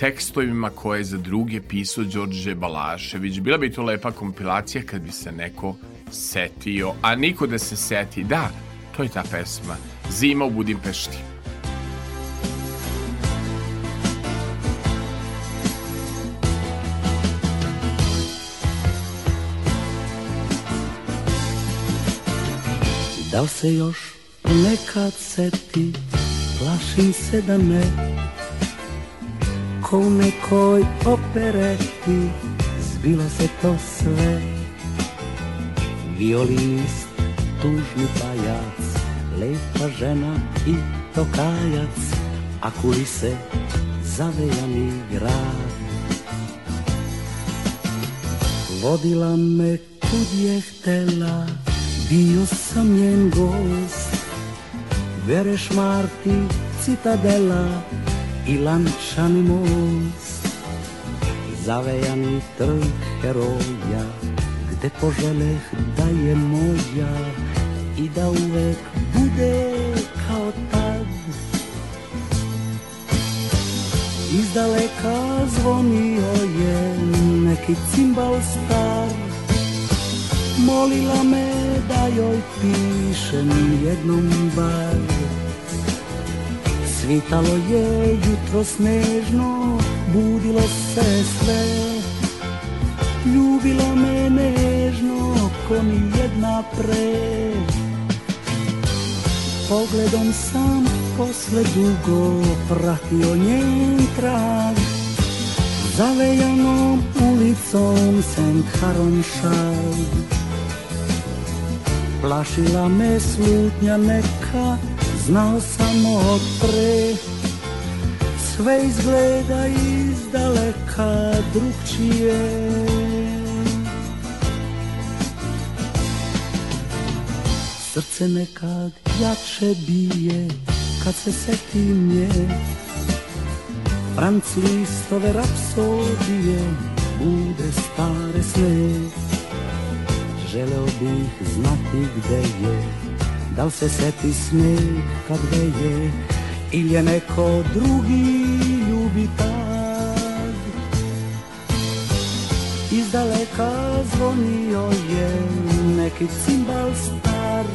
tekstovima koje je za druge pisao Đorđe Balašević. Bila bi to lepa kompilacija kad bi se neko setio, a niko da se seti. Da, to je ta pesma. Zima u Budimpešti. Da li se još nekad seti, plašim se da ne, ko u nekoj opereti, zbilo se to sve. Violinist, tužni pajac, lepa žena i tokajac, a kulise zavejani grad. Vodila me kud je htela, bio sam njen gost Vereš Marti, citadela i lančani most. Zavejani trg heroja Gde poželeh da je moja I da uvek bude kao tad. Iz daleka zvonio je neki cimbal star. Molila me da joj pišem jednom bar Svitalo je jutro snežno, budilo se sve. Ljubila me nežno, ko ni jedna pre. Pogledom sam posle dugo pratio njen trag. Zavejanom ulicom St. Haronšaj Plašila me slutnja neka, znao sam od pre. Sve izgleda iz daleka drugčije. Srce nekad jače bije, kad se setim nje. Franc listove rapsodije, bude stare sve Želeo bih znati gde je Da li se seti sneg kad veje? Ili je neko drugi ljubi tad Iz daleka zvonio je neki cimbal star.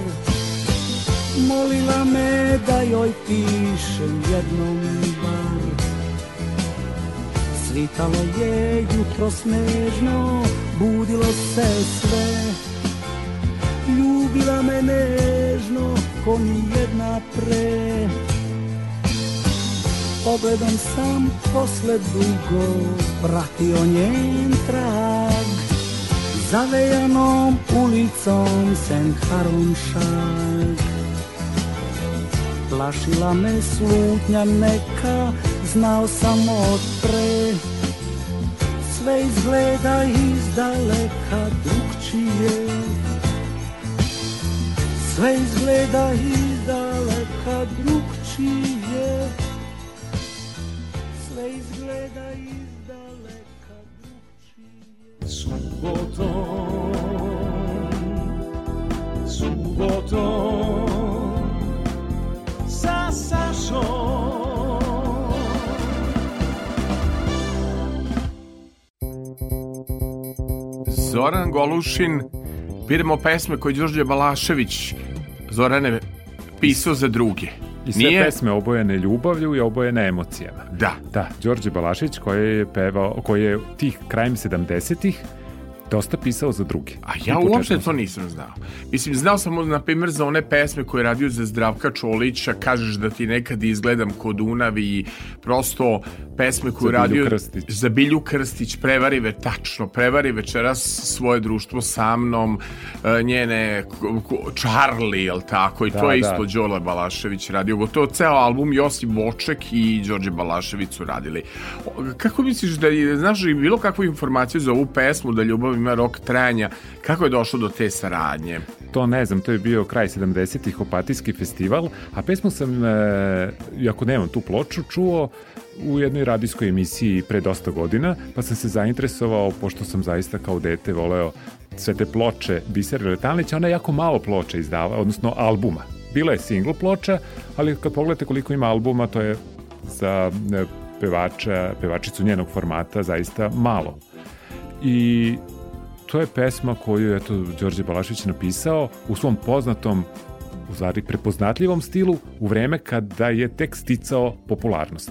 Molila me da joj pišem jednom bar. Svitalo je jutro snežno, budilo se sve Ljubila me nežno, ko ni jedna pre. Pogledom sam posle dugo pratio njen trag. Zavejanom ulicom sen Harunšag Plašila me slutnja neka, znao sam od pre. Sve izgleda iz daleka drugčije Sve izgleda iz daleka drugčije. Sve izgleda iz daleka drugčije. Subotom subotom sa Sašom. Zoran Golušin biramo pesme koje Đorđe Balašević Zorane pisao za druge I sve Nije... pesme obojene ljubavlju i obojene emocijama. Da. Da, Đorđe Balašić koji je pevao, koji je tih krajem 70-ih dosta pisao za druge. A ja uopšte to nisam znao. Mislim, znao sam, na primjer, za one pesme koje je radio za Zdravka Čolića, kažeš da ti nekad izgledam kod Unavi i prosto pesme koje je radio Krstić. za Bilju Krstić, prevari ve tačno, prevari večeras svoje društvo sa mnom, e, njene Charlie, jel tako, i da, to je da. isto Đole Balašević radio. Gotovo ceo album Josip Boček i Đorđe Balašević su radili. Kako misliš da je, znaš, bilo kakvu informaciju za ovu pesmu, da ljubav ima rok trajanja. Kako je došlo do te saradnje? To ne znam, to je bio kraj 70-ih Opatijski festival, a pesmu sam, e, iako nemam tu ploču, čuo u jednoj radijskoj emisiji pre dosta godina, pa sam se zainteresovao, pošto sam zaista kao dete voleo sve te ploče Bisera Letalnića, ona je jako malo ploča izdava, odnosno albuma. Bila je single ploča, ali kad pogledate koliko ima albuma, to je za e, pevača, pevačicu njenog formata zaista malo. I to je pesma koju je to Đorđe Balašić napisao u svom poznatom u zari prepoznatljivom stilu u vreme kada je tek sticao popularnost.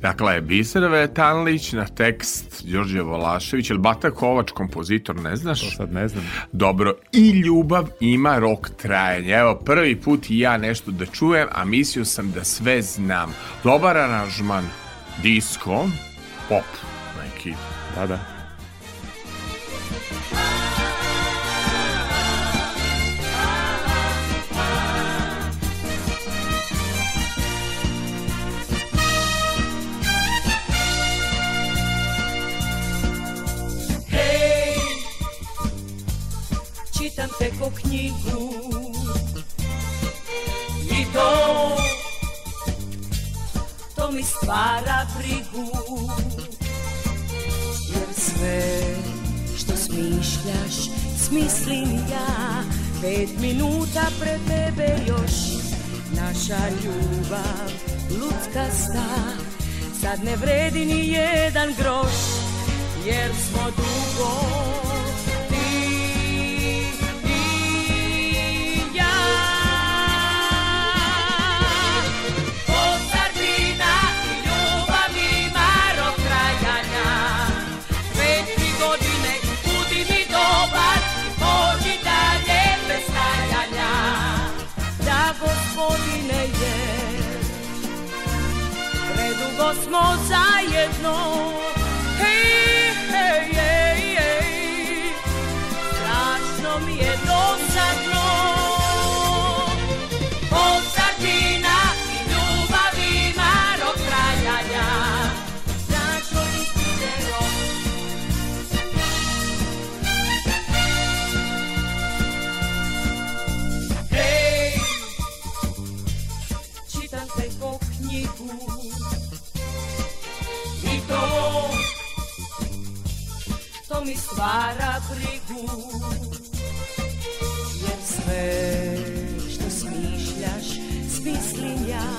Dakle, Biser Vetanlić na tekst Đorđe Volašević, ili Bata Kovač, kompozitor, ne znaš? To sad ne znam. Dobro, i ljubav ima rok trajanja. Evo, prvi put i ja nešto da čujem, a mislio sam da sve znam. Dobar aranžman, disco, pop, neki. Da, da. Čitam knjigu. I to To mi stvara brigu. Jer sve što smišljaš Smislim ja. Pet minuta pre tebe još. Naša ljubav Lutkasta. Sad ne vredi ni jedan groš. Jer smo dugo smo zajedno stvara brigu. Jer sve što smišljaš smislim ja.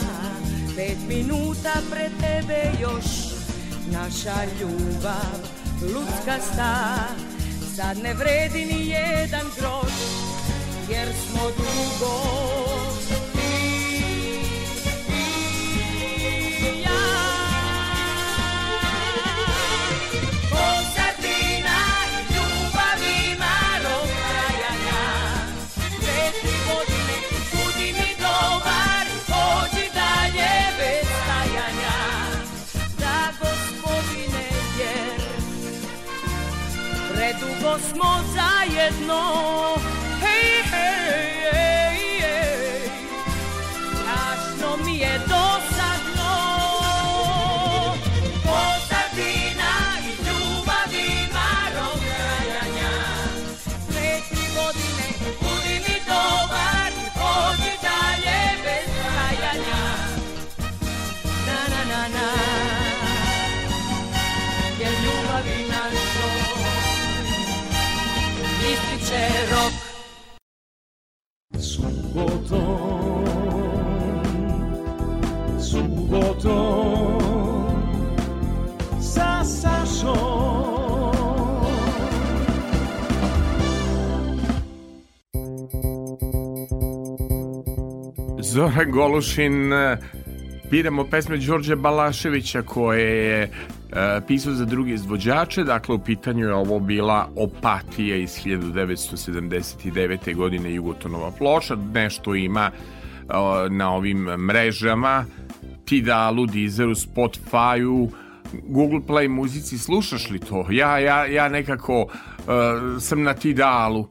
Pet minuta pre tebe još. Naša ljubav ludska sta. Sad ne vredi ni jedan groš. Jer smo dugo zajedno Hej, Zoran Golušin biramo pesme Đorđe Balaševića koje je e, pisao za druge izvođače, dakle u pitanju je ovo bila Opatija iz 1979. godine Jugotonova ploča, nešto ima e, na ovim mrežama, Tidalu, Deezeru, Spotifyu, Google Play muzici, slušaš li to? Ja, ja, ja nekako uh, sam na Tidalu,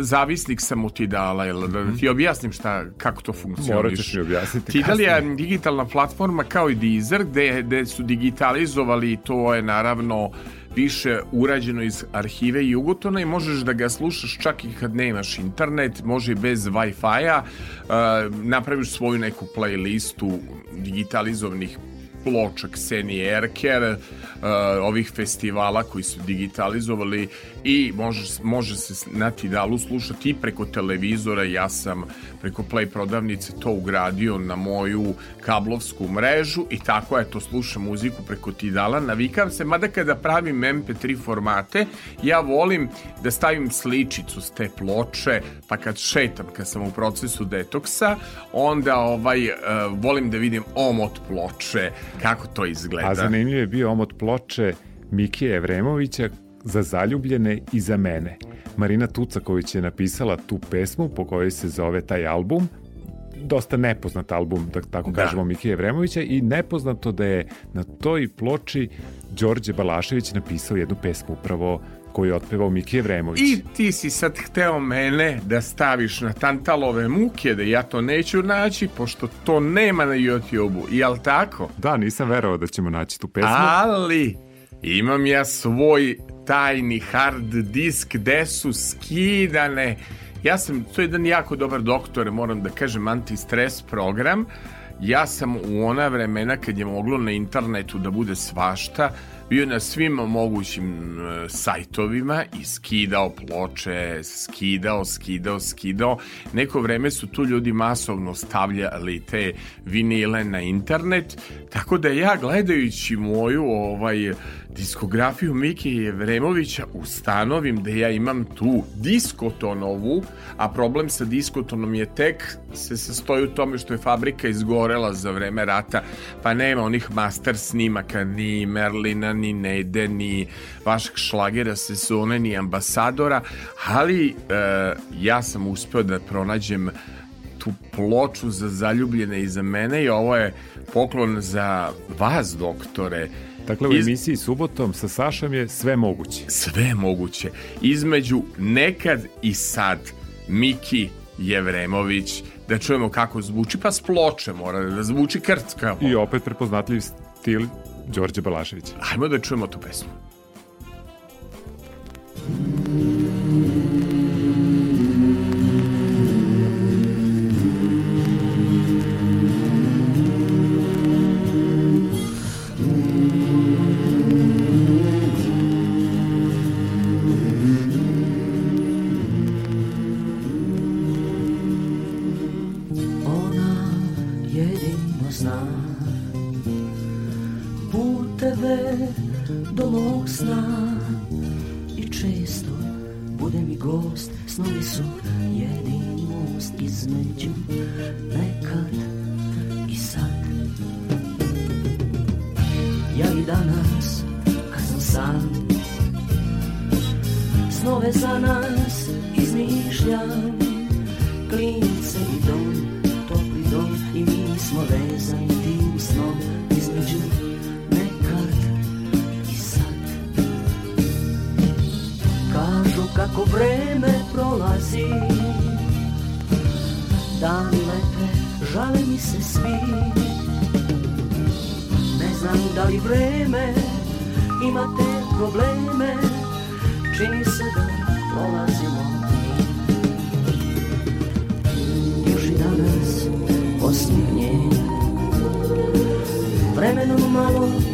zavisnik sam od Tidala, jel, da ti objasnim šta, kako to funkcioniše. Morat ćeš mi objasniti Tidal je digitalna platforma kao i Deezer, gde, gde su digitalizovali, to je naravno više urađeno iz arhive Jugotona i možeš da ga slušaš čak i kad nemaš internet, može i bez Wi-Fi-a, uh, napraviš svoju neku playlistu digitalizovanih ploča Ksenije Erker, ovih festivala koji su digitalizovali i može, može se na Tidalu slušati i preko televizora. Ja sam preko Play prodavnice to ugradio na moju kablovsku mrežu i tako to slušam muziku preko Tidala. Navikam se, mada kada pravim MP3 formate, ja volim da stavim sličicu s te ploče, pa kad šetam, kad sam u procesu detoksa, onda ovaj, uh, volim da vidim omot ploče, kako to izgleda. A zanimljiv je bio omot ploče Mikije Evremovića za zaljubljene i za mene. Marina Tucaković je napisala tu pesmu po kojoj se zove taj album, dosta nepoznat album, da tako da. kažemo, Mikije Vremovića i nepoznato da je na toj ploči Đorđe Balašević napisao jednu pesmu upravo koju je otpevao Mikije Vremović. I ti si sad hteo mene da staviš na tantalove muke, da ja to neću naći, pošto to nema na YouTube-u, jel tako? Da, nisam verovao da ćemo naći tu pesmu. Ali, imam ja svoj tajni hard disk gde su skidane ja sam, to je jedan jako dobar doktor, moram da kažem, anti-stres program. Ja sam u ona vremena kad je moglo na internetu da bude svašta, bio na svim mogućim e, sajtovima i skidao ploče, skidao, skidao, skidao. Neko vreme su tu ljudi masovno stavljali te vinile na internet, tako da ja gledajući moju ovaj diskografiju Mike Jevremovića ustanovim da ja imam tu diskotonovu, a problem sa diskotonom je tek se sastoji u tome što je fabrika izgorela za vreme rata, pa nema onih master snimaka, ni Merlina, ni Nede, ni vašeg šlagera sezone, ni ambasadora, ali e, ja sam uspeo da pronađem tu ploču za zaljubljene i za mene i ovo je poklon za vas, doktore, Dakle, u Iz... emisiji subotom sa Sašom je sve moguće. Sve moguće. Između nekad i sad Miki Jevremović, da čujemo kako zvuči, pa s ploče mora da zvuči krtka. I opet prepoznatljiv stil Đorđe Balašević. Hajmo da čujemo tu pesmu. sna I često bude mi gost Snovi su jedin most između. Nekad i sad. Ja i danas kad sam sam. Snove za nas izmišljam. Klince i dom, topli dom I mi smo vezani. kako vreme prolazi Dani lepe, žale mi se svi. Ne znam da li vreme imate probleme Čini se da prolazimo Još i danas osmije Vremenom malo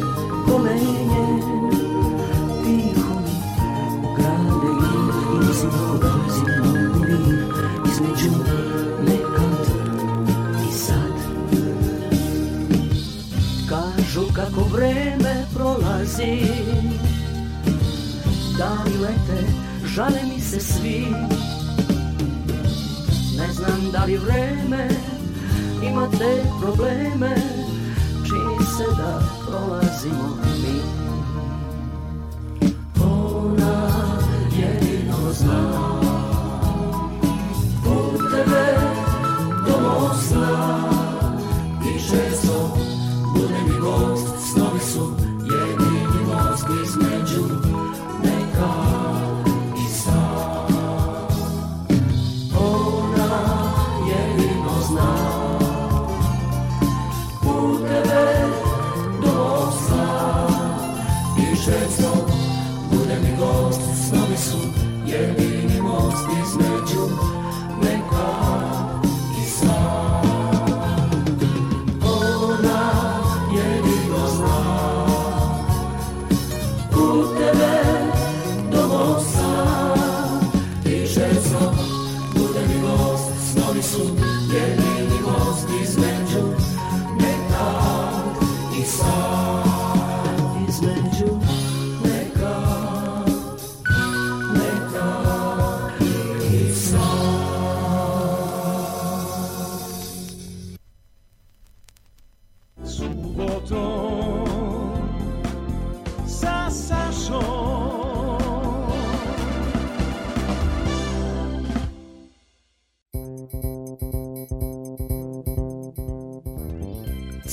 Kako vreme prolazi Dani lete, žale mi se svi. Ne znam da li vreme ima te probleme Čini se da prolazimo.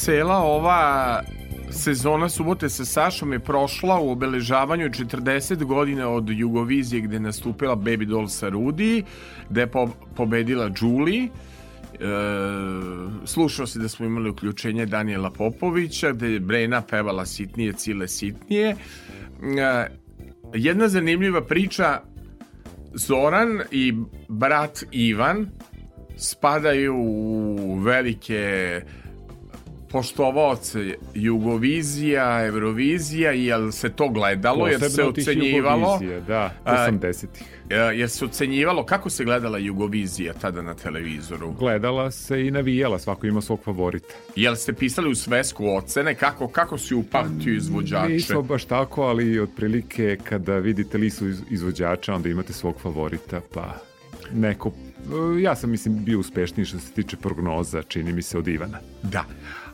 Cela ova sezona subote sa Sašom je prošla u obeležavanju 40 godina od Jugovizije gde je nastupila Baby Doll sa Rudi, gde je po pobedila Julie. E, slušao se da smo imali uključenje Daniela Popovića, gde je Brena pevala sitnije, cile sitnije. E, jedna zanimljiva priča Zoran i brat Ivan spadaju u velike poštovaoce Jugovizija, Eurovizija, jel se to gledalo, jer se ocenjivalo, Da, A, 80-ih. e, jer se ocenjivalo, kako se gledala Jugovizija tada na televizoru? Gledala se i navijala, svako ima svog favorita. Jel ste pisali u svesku ocene, kako, kako si upatio izvođače? Nismo baš tako, ali otprilike kada vidite listu iz- izvođača, onda imate svog favorita, pa neko... Ja sam, mislim, bio uspešniji što se tiče prognoza, čini mi se, od Ivana. Da.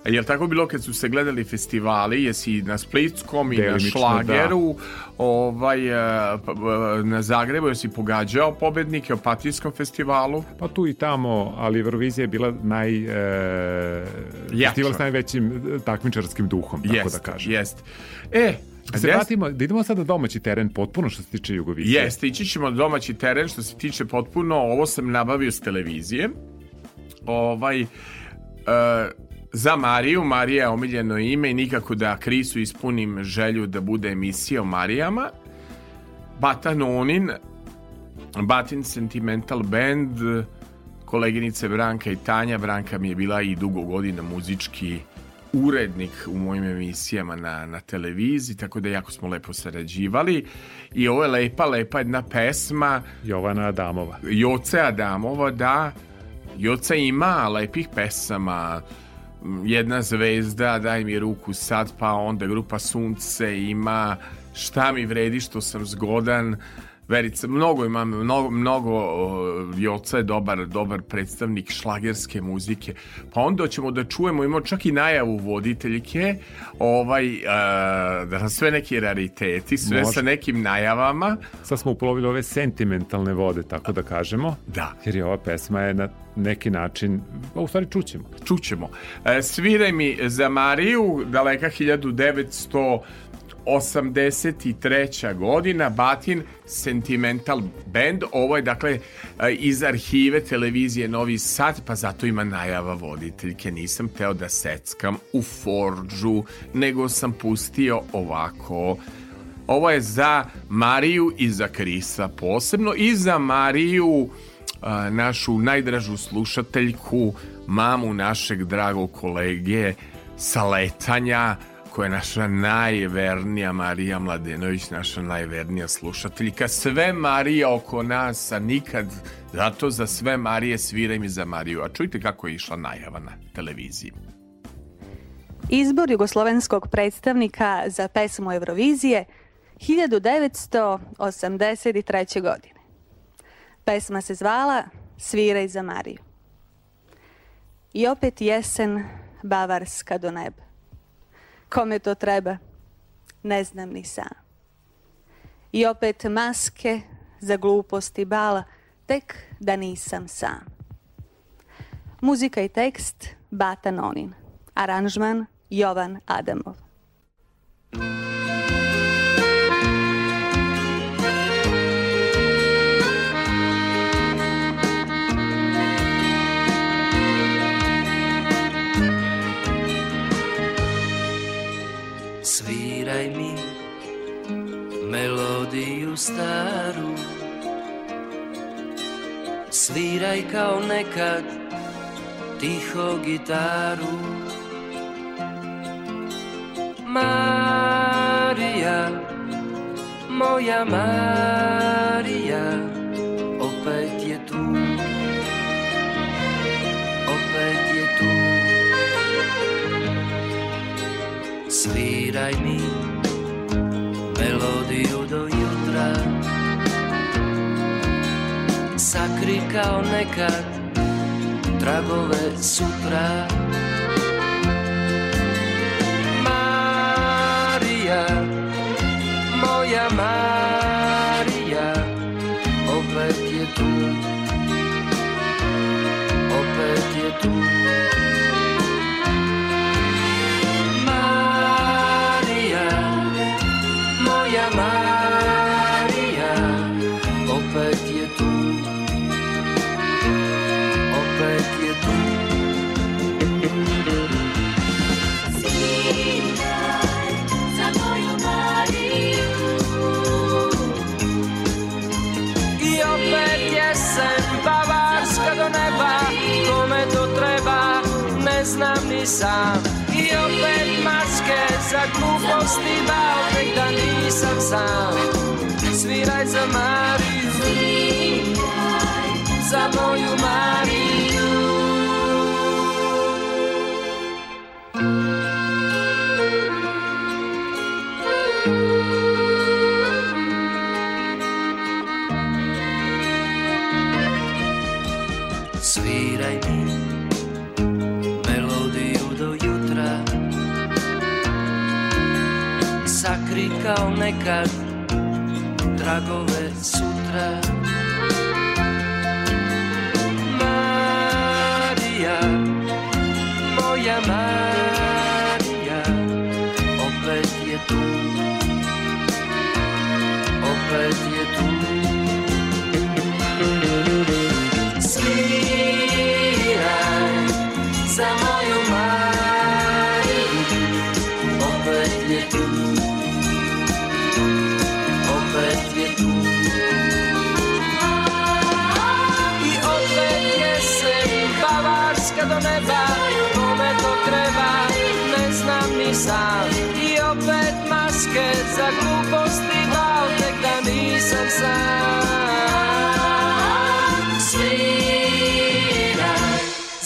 A je li tako bilo kad su se gledali festivali, jesi na Splitskom i na Delimično, Šlageru, ovaj, e, p- p- na Zagrebu, jesi pogađao pobednike o Patrijskom festivalu? Pa tu i tamo, ali Eurovizija je bila naj... E, festival s najvećim e, takmičarskim duhom, tako Jest, da kažem. jest. E, Da se vratimo, da idemo sada domaći teren potpuno što se tiče Jugovizije. Jeste, ići ćemo na domaći teren što se tiče potpuno, ovo sam nabavio s televizije. Ovaj, e, za Mariju, Marija je omiljeno ime i nikako da Krisu ispunim želju da bude emisija o Marijama. Bata Nonin, Batin Sentimental Band, koleginice Branka i Tanja. Branka mi je bila i dugo godina muzički urednik u mojim emisijama na, na televiziji, tako da jako smo lepo sarađivali. I ovo je lepa, lepa jedna pesma Jovana Adamova. Joce Adamova, da. Joca ima lepih pesama. Jedna zvezda, daj mi ruku sad, pa onda grupa Sunce ima šta mi vredi što sam zgodan. Verica, mnogo imam, mnogo, mnogo Joca je dobar, dobar predstavnik šlagerske muzike. Pa onda ćemo da čujemo, imamo čak i najavu voditeljke, ovaj, a, da sve neki rariteti, sve Može. sa nekim najavama. Sad smo uplovili ove sentimentalne vode, tako da kažemo. Da. Jer je ova pesma je na neki način, a u stvari čućemo. čućemo. E, sviraj mi za Mariju, daleka 1983. godina, Batin Sentimental Band. Ovo je, dakle, e, iz arhive televizije Novi Sad, pa zato ima najava voditeljke. Nisam teo da seckam u forđu, nego sam pustio ovako... Ovo je za Mariju i za Krisa posebno i za Mariju a, našu najdražu slušateljku, mamu našeg dragog kolege sa letanja, koja je naša najvernija Marija Mladenović, naša najvernija slušateljka. Sve Marije oko nas, a nikad zato za sve Marije sviraj mi za Mariju. A čujte kako je išla najava na televiziji. Izbor jugoslovenskog predstavnika za pesmu Eurovizije 1983. godine. Pesma se zvala Sviraj za Mariju. I opet jesen bavarska do neba. Kome to treba? Ne znam ni sam. I opet maske za gluposti bala, tek da nisam sam. Muzika i tekst Bata Nonin. Aranžman Jovan Adamov. starú. Svíraj kao nekad tiho gitaru. Mária, moja Mária, opäť je tu. Opäť je tu. Svíraj mi. Sakri kao nekad tragove sutra. Marija, moja Marija Opet je tu. Opet je tu sam. I opet maske za gluposti Bal tek da nisam sam. Sviraj za Mariju. Za moju Mariju kao nekad tragove sutra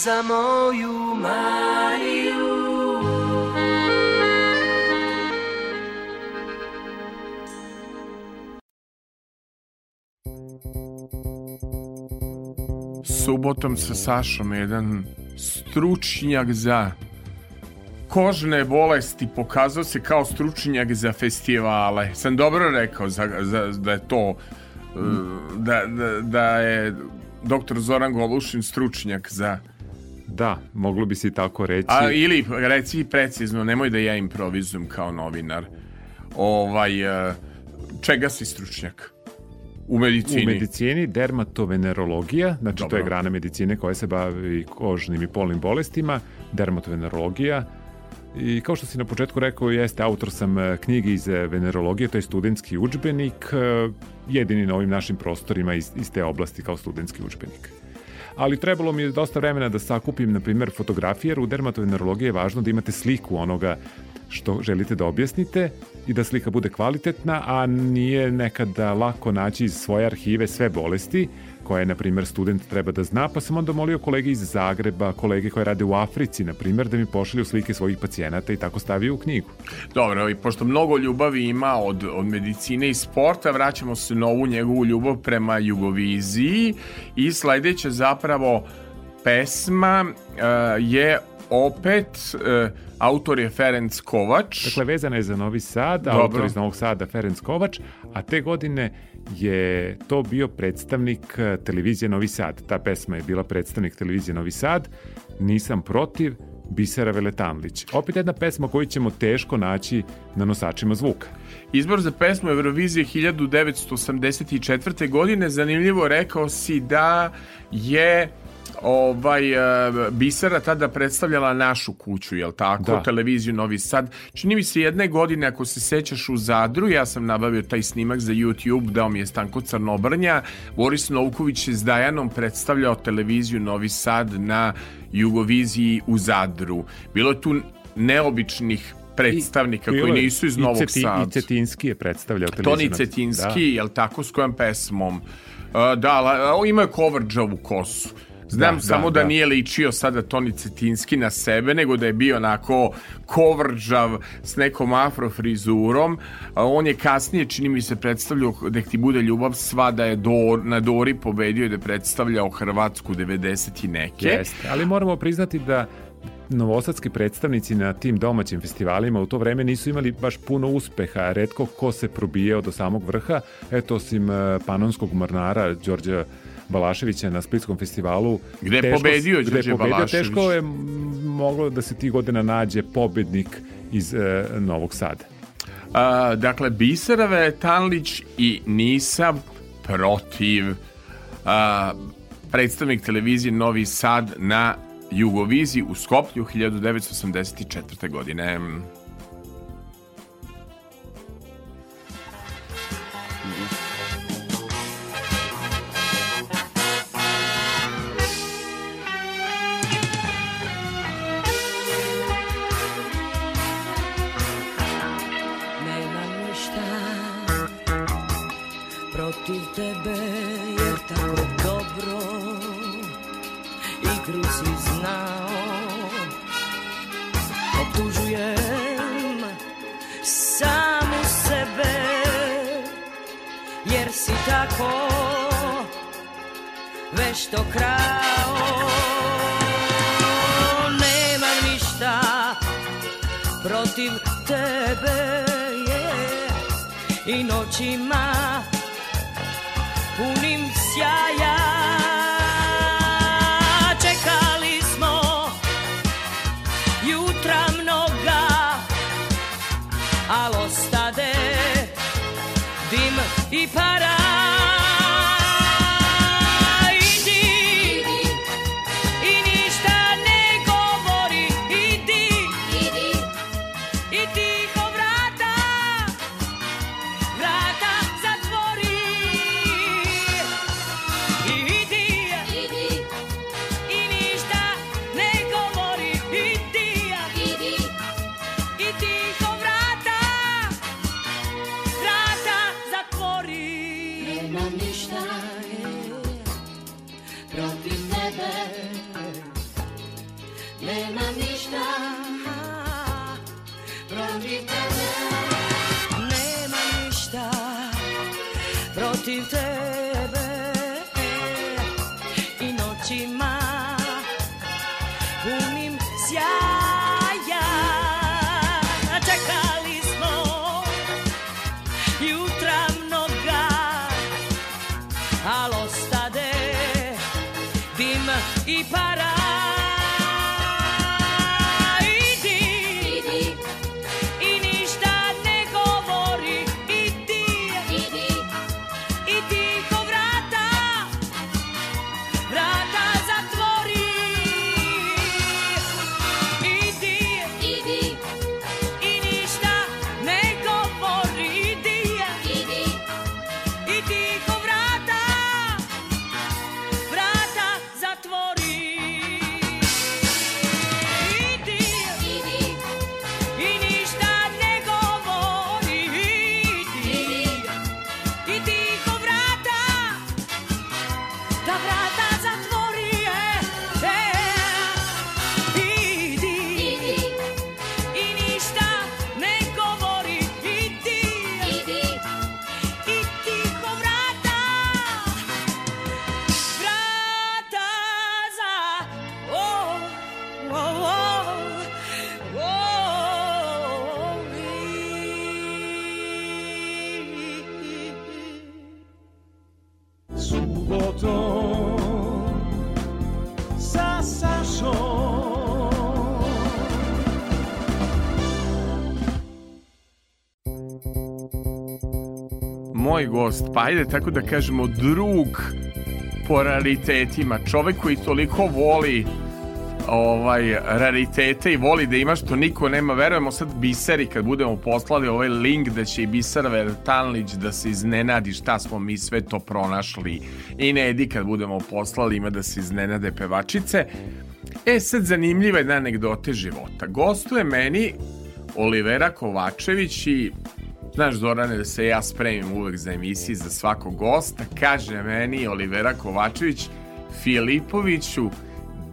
za moju Mariju. Subotom sa Sašom jedan stručnjak za kožne bolesti pokazao se kao stručnjak za festivale. Sam dobro rekao za, za, da je to uh, da, da, da je doktor Zoran Golušin stručnjak za Da, moglo bi se i tako reći. A, ili reci precizno, nemoj da ja improvizujem kao novinar. Ovaj, uh, čega si stručnjak? U medicini? U medicini dermatovenerologija, znači to Dobro. je grana medicine koja se bavi kožnim i polnim bolestima, dermatovenerologija. I kao što si na početku rekao, jeste autor sam e, knjige iz e, venerologije, to je studentski učbenik, e, jedini na ovim našim prostorima iz, iz te oblasti kao studentski učbenik. Ali trebalo mi je dosta vremena da sakupim, na primjer, fotografije, jer u dermatovenerologiji je važno da imate sliku onoga što želite da objasnite i da slika bude kvalitetna, a nije nekada lako naći iz svoje arhive sve bolesti koje, na primjer, student treba da zna, pa sam onda molio kolege iz Zagreba, kolege koje rade u Africi, na primjer, da mi pošalju slike svojih pacijenata i tako stavio u knjigu. Dobro, i pošto mnogo ljubavi ima od, od medicine i sporta, vraćamo se na ovu njegovu ljubav prema Jugoviziji i sledeće zapravo pesma uh, je opet uh, autor je Ferenc Kovač. Dakle, vezana je za Novi Sad, Dobro. autor iz Novog Sada Ferenc Kovač, a te godine je to bio predstavnik televizije Novi Sad. Ta pesma je bila predstavnik televizije Novi Sad. Nisam protiv, Bisera Veletanlić. Opet jedna pesma koju ćemo teško naći na nosačima zvuka. Izbor za pesmu Eurovizije 1984. godine zanimljivo rekao si da je ovaj uh, Bisera tada predstavljala našu kuću, jel tako? Da. Televiziju Novi Sad. Čini mi se jedne godine, ako se sećaš u Zadru, ja sam nabavio taj snimak za YouTube, dao mi je Stanko Crnobrnja. Boris Novković je s Dajanom predstavljao televiziju Novi Sad na Jugoviziji u Zadru. Bilo je tu neobičnih predstavnika I, koji nisu iz Novog Ceti, Sada. I Cetinski je predstavljao televiziju. Toni Cetinski, da. jel tako, s kojom pesmom? Uh, da, ima je Kovrđavu kosu. Znam da, samo da, da, nije ličio sada Toni Cetinski na sebe, nego da je bio onako kovrđav s nekom afrofrizurom. On je kasnije, čini mi se, predstavljao da ti bude ljubav sva da je do, na Dori pobedio i da je predstavljao Hrvatsku 90 i neke. Jeste, ali moramo priznati da novosadski predstavnici na tim domaćim festivalima u to vreme nisu imali baš puno uspeha, redko ko se probijeo do samog vrha, eto osim eh, panonskog mornara Đorđa Balaševića na Splitskom festivalu. Gde je pobedio gde je pobedio, Teško je moglo da se ti godina nađe pobednik iz e, Novog Sada. A, dakle, Biserave Tanlić i nisam protiv a, predstavnik televizije Novi Sad na Jugoviziji u Skoplju 1984. godine. Si tako vešto krao. Nemam ništa protiv tebe i noćima punim sjaja easy. Moj gost, pa ajde tako da kažemo drug po raritetima, čovek koji toliko voli ovaj raritete i voli da ima što niko nema. Verujemo sad Biseri kad budemo poslali ovaj link da će i Bisar Vertanlić da se iznenadi šta smo mi sve to pronašli. I Nedi kad budemo poslali ima da se iznenade pevačice. E sad zanimljiva jedna anegdote života. Gostuje meni Olivera Kovačević i Znaš, Zorane, da se ja spremim uvek za emisiji za svakog gosta. Kaže meni Olivera Kovačević, Filipoviću,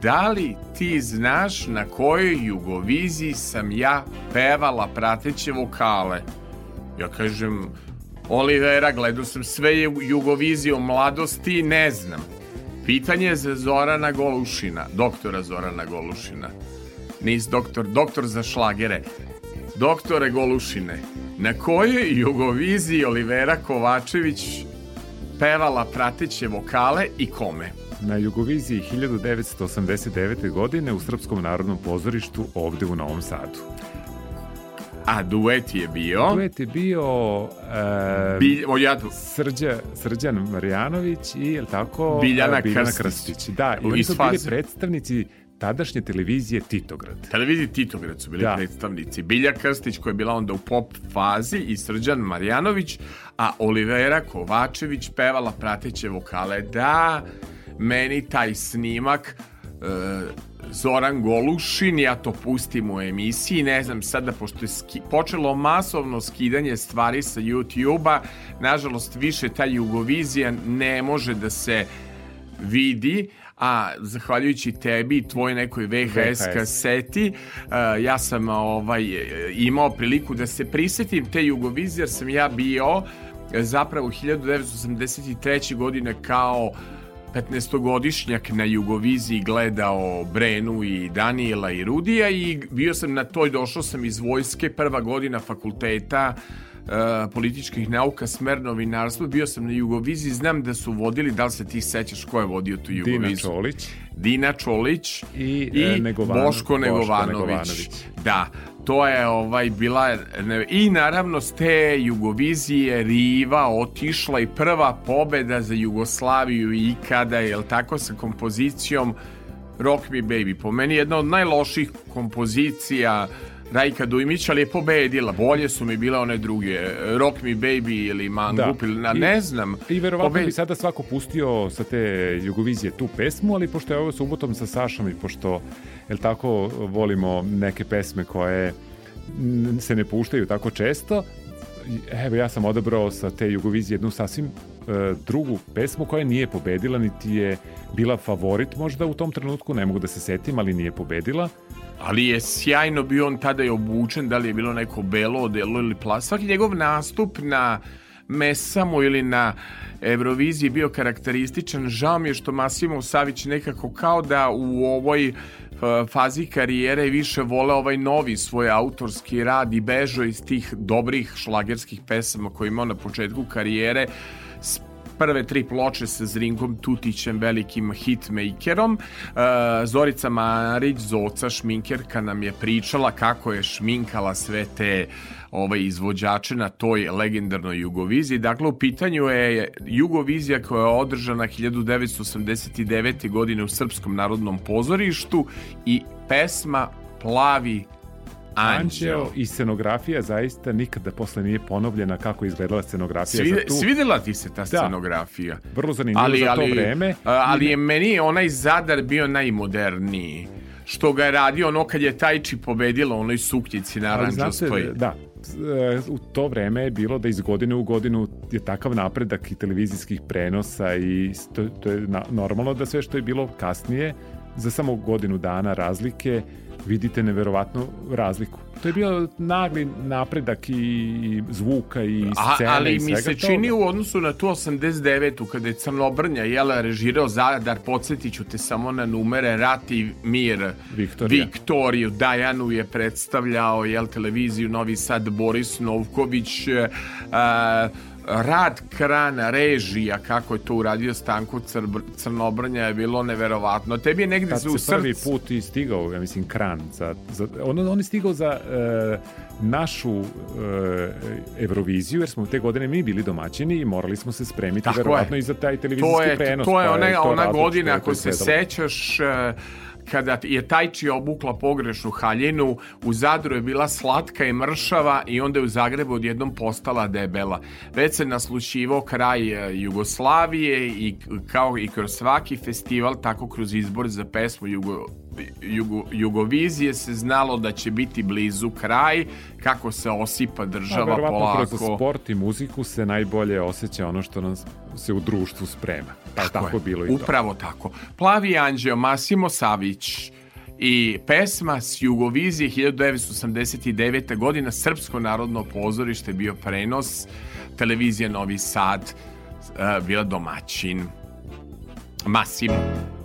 da li ti znaš na kojoj jugoviziji sam ja pevala prateće vokale? Ja kažem, Olivera, gledao sam sve jugovizije u mladosti i ne znam. Pitanje je za Zorana Golušina, doktora Zorana Golušina. Nis doktor, doktor za šlagere. Doktore Golušine, na kojoj jugoviziji Olivera Kovačević pevala prateće vokale i kome? Na Jugoviziji 1989. godine u Srpskom narodnom pozorištu ovde u Novom Sadu. A duet je bio? Duet je bio e, Bilj, o, ja... Srđa, Srđan Marjanović i, je tako? Biljana, Biljana Krstić. Krstić. Da, i oni su bili predstavnici tadašnje televizije Titograd. Televiziji Titograd su bili da. predstavnici. Bilja Krstić koja je bila onda u pop fazi i Srđan Marjanović, a Olivera Kovačević pevala prateće vokale. Da, meni taj snimak e, Zoran Golušin, ja to pustim u emisiji, ne znam sada, pošto je ski, počelo masovno skidanje stvari sa YouTube-a, nažalost više ta Jugovizija ne može da se vidi, a zahvaljujući tebi i tvoj nekoj VHS, VHS. kaseti uh, ja sam ovaj imao priliku da se prisetim te Jugovizije jer sam ja bio zapravo 1983. godine kao 15-godišnjak na Jugoviziji gledao Brenu i Daniela i Rudija i bio sam na toj, došao sam iz vojske, prva godina fakulteta uh, političkih nauka, smer novinarstvo, bio sam na Jugoviziji, znam da su vodili, da li se ti sećaš ko je vodio tu Jugoviziju? Dina Čolić. Dina Čolić i, i e, Negovano, Boško, Negovanović. Boško Negovanović. Da, to je ovaj bila i naravno s te Jugovizije Riva otišla i prva pobeda za Jugoslaviju ikada, jel tako sa kompozicijom Rock Me Baby. Po meni jedna od najloših kompozicija Rajka Dujmić, ali je pobedila. Bolje su mi bile one druge. Rock Me Baby ili Mangup, da. ili na, ne znam. I verovatno Pobed... bi sada svako pustio sa te Jugovizije tu pesmu, ali pošto je ovo subotom sa Sašom i pošto, jel tako, volimo neke pesme koje se ne puštaju tako često, evo ja sam odabrao sa te Jugovizije jednu sasvim e, drugu pesmu koja nije pobedila, niti je bila favorit možda u tom trenutku, ne mogu da se setim, ali nije pobedila ali je sjajno bio on tada je obučen, da li je bilo neko belo odelo ili plas. Svaki njegov nastup na Mesamu ili na Euroviziji bio karakterističan. Žao mi je što Masimo Savić nekako kao da u ovoj fazi karijere više vole ovaj novi svoj autorski rad i bežo iz tih dobrih šlagerskih pesama koje imao na početku karijere prve tri ploče sa Zrinkom Tutićem, velikim hitmakerom. Uh, Zorica Marić, Zoca šminkerka nam je pričala kako je šminkala sve te ovaj izvođače na toj legendarnoj Jugoviziji. Dakle, u pitanju je Jugovizija koja je održana 1989. godine u Srpskom narodnom pozorištu i pesma Plavi Anđeo. I scenografija zaista nikada posle nije ponovljena kako je izgledala scenografija Svide, za tu. Svidela ti se ta da. scenografija? Vrlo zanimljivo ali, za to ali, vreme. Ali je meni onaj Zadar bio najmoderniji što ga je radio ono kad je Tajči pobedila onoj suknjici na Aranđospoj. Da, u to vreme je bilo da iz godine u godinu je takav napredak i televizijskih prenosa i to, to je normalno da sve što je bilo kasnije za samo godinu dana razlike vidite neverovatnu razliku. To je bio nagli napredak i zvuka i scene A, ali i mi se toga. čini u odnosu na tu 89-u kada je Crnobrnja jela režirao Zadar, podsjetiću te samo na numere Rat i Mir Viktorija. Viktoriju Dajanu je predstavljao jel televiziju Novi Sad Boris Novković uh, rad krana, režija, kako je to uradio Stanko Cr Crnobrnja je bilo neverovatno. Tebi je negde Tad se u se prvi srcu... put i stigao, ja mislim, kran. Za, za, on, on je stigao za e, našu e, Euroviziju, jer smo te godine mi bili domaćini i morali smo se spremiti Tako verovatno je. i za taj televizijski To je, prenos. to je pa ona, to ona razlog godina, je ako se sećaš, e, kada je Tajči obukla pogrešnu haljinu, u Zadru je bila slatka i mršava i onda je u Zagrebu odjednom postala debela. Već se naslučivao kraj e, Jugoslavije i kao i kroz svaki festival, tako kroz izbor za pesmu Jugo, Jugo, Jugovizije se znalo da će biti blizu kraj, kako se osipa država verovatno polako. kroz sport i muziku se najbolje osjeća ono što nam se u društvu sprema. Pa tako, je. bilo i to. Upravo tako. Plavi anđeo Masimo Savić i pesma s Jugovizije 1989. godina Srpsko narodno pozorište bio prenos televizija Novi Sad uh, bila domaćin Masimo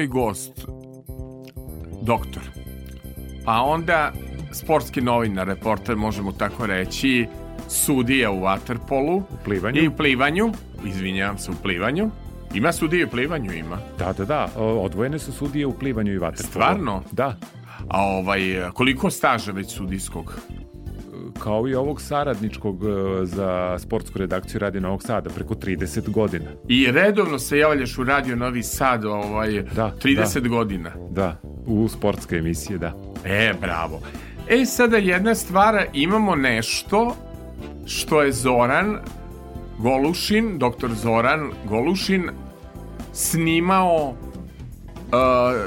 moj gost, doktor, a onda sportski novinar, reporter, možemo tako reći, sudija u waterpolu U plivanju. i u plivanju, izvinjavam se, u plivanju. Ima sudije u plivanju, ima. Da, da, da. Odvojene su sudije u plivanju i vaterpolu. Stvarno? Da. A ovaj, koliko staža već sudijskog? Kao i ovog saradničkog e, za sportsku redakciju Radi Novog Sada, preko 30 godina. I redovno se javljaš u Radio Novi Sad ovaj, Da, 30 da. godina. Da, u sportske emisije, da. E, bravo. E, sada jedna stvar, imamo nešto što je Zoran Golušin, doktor Zoran Golušin, snimao uh,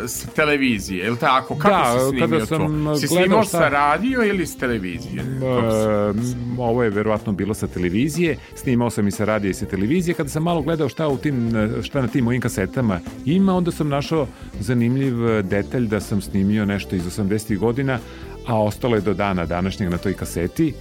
s televizije, je li tako? Kako Da, si snimio kada sam to? Si gledao snimao šta- sa radio ili s televizije? Si- E, ovo je verovatno bilo sa televizije, snimao sam i sa radija i sa televizije. Kada sam malo gledao šta, u tim, e, šta na tim mojim kasetama ima, onda sam našao zanimljiv detalj da sam snimio nešto iz 80. godina, a ostalo je do dana današnjeg na toj kaseti.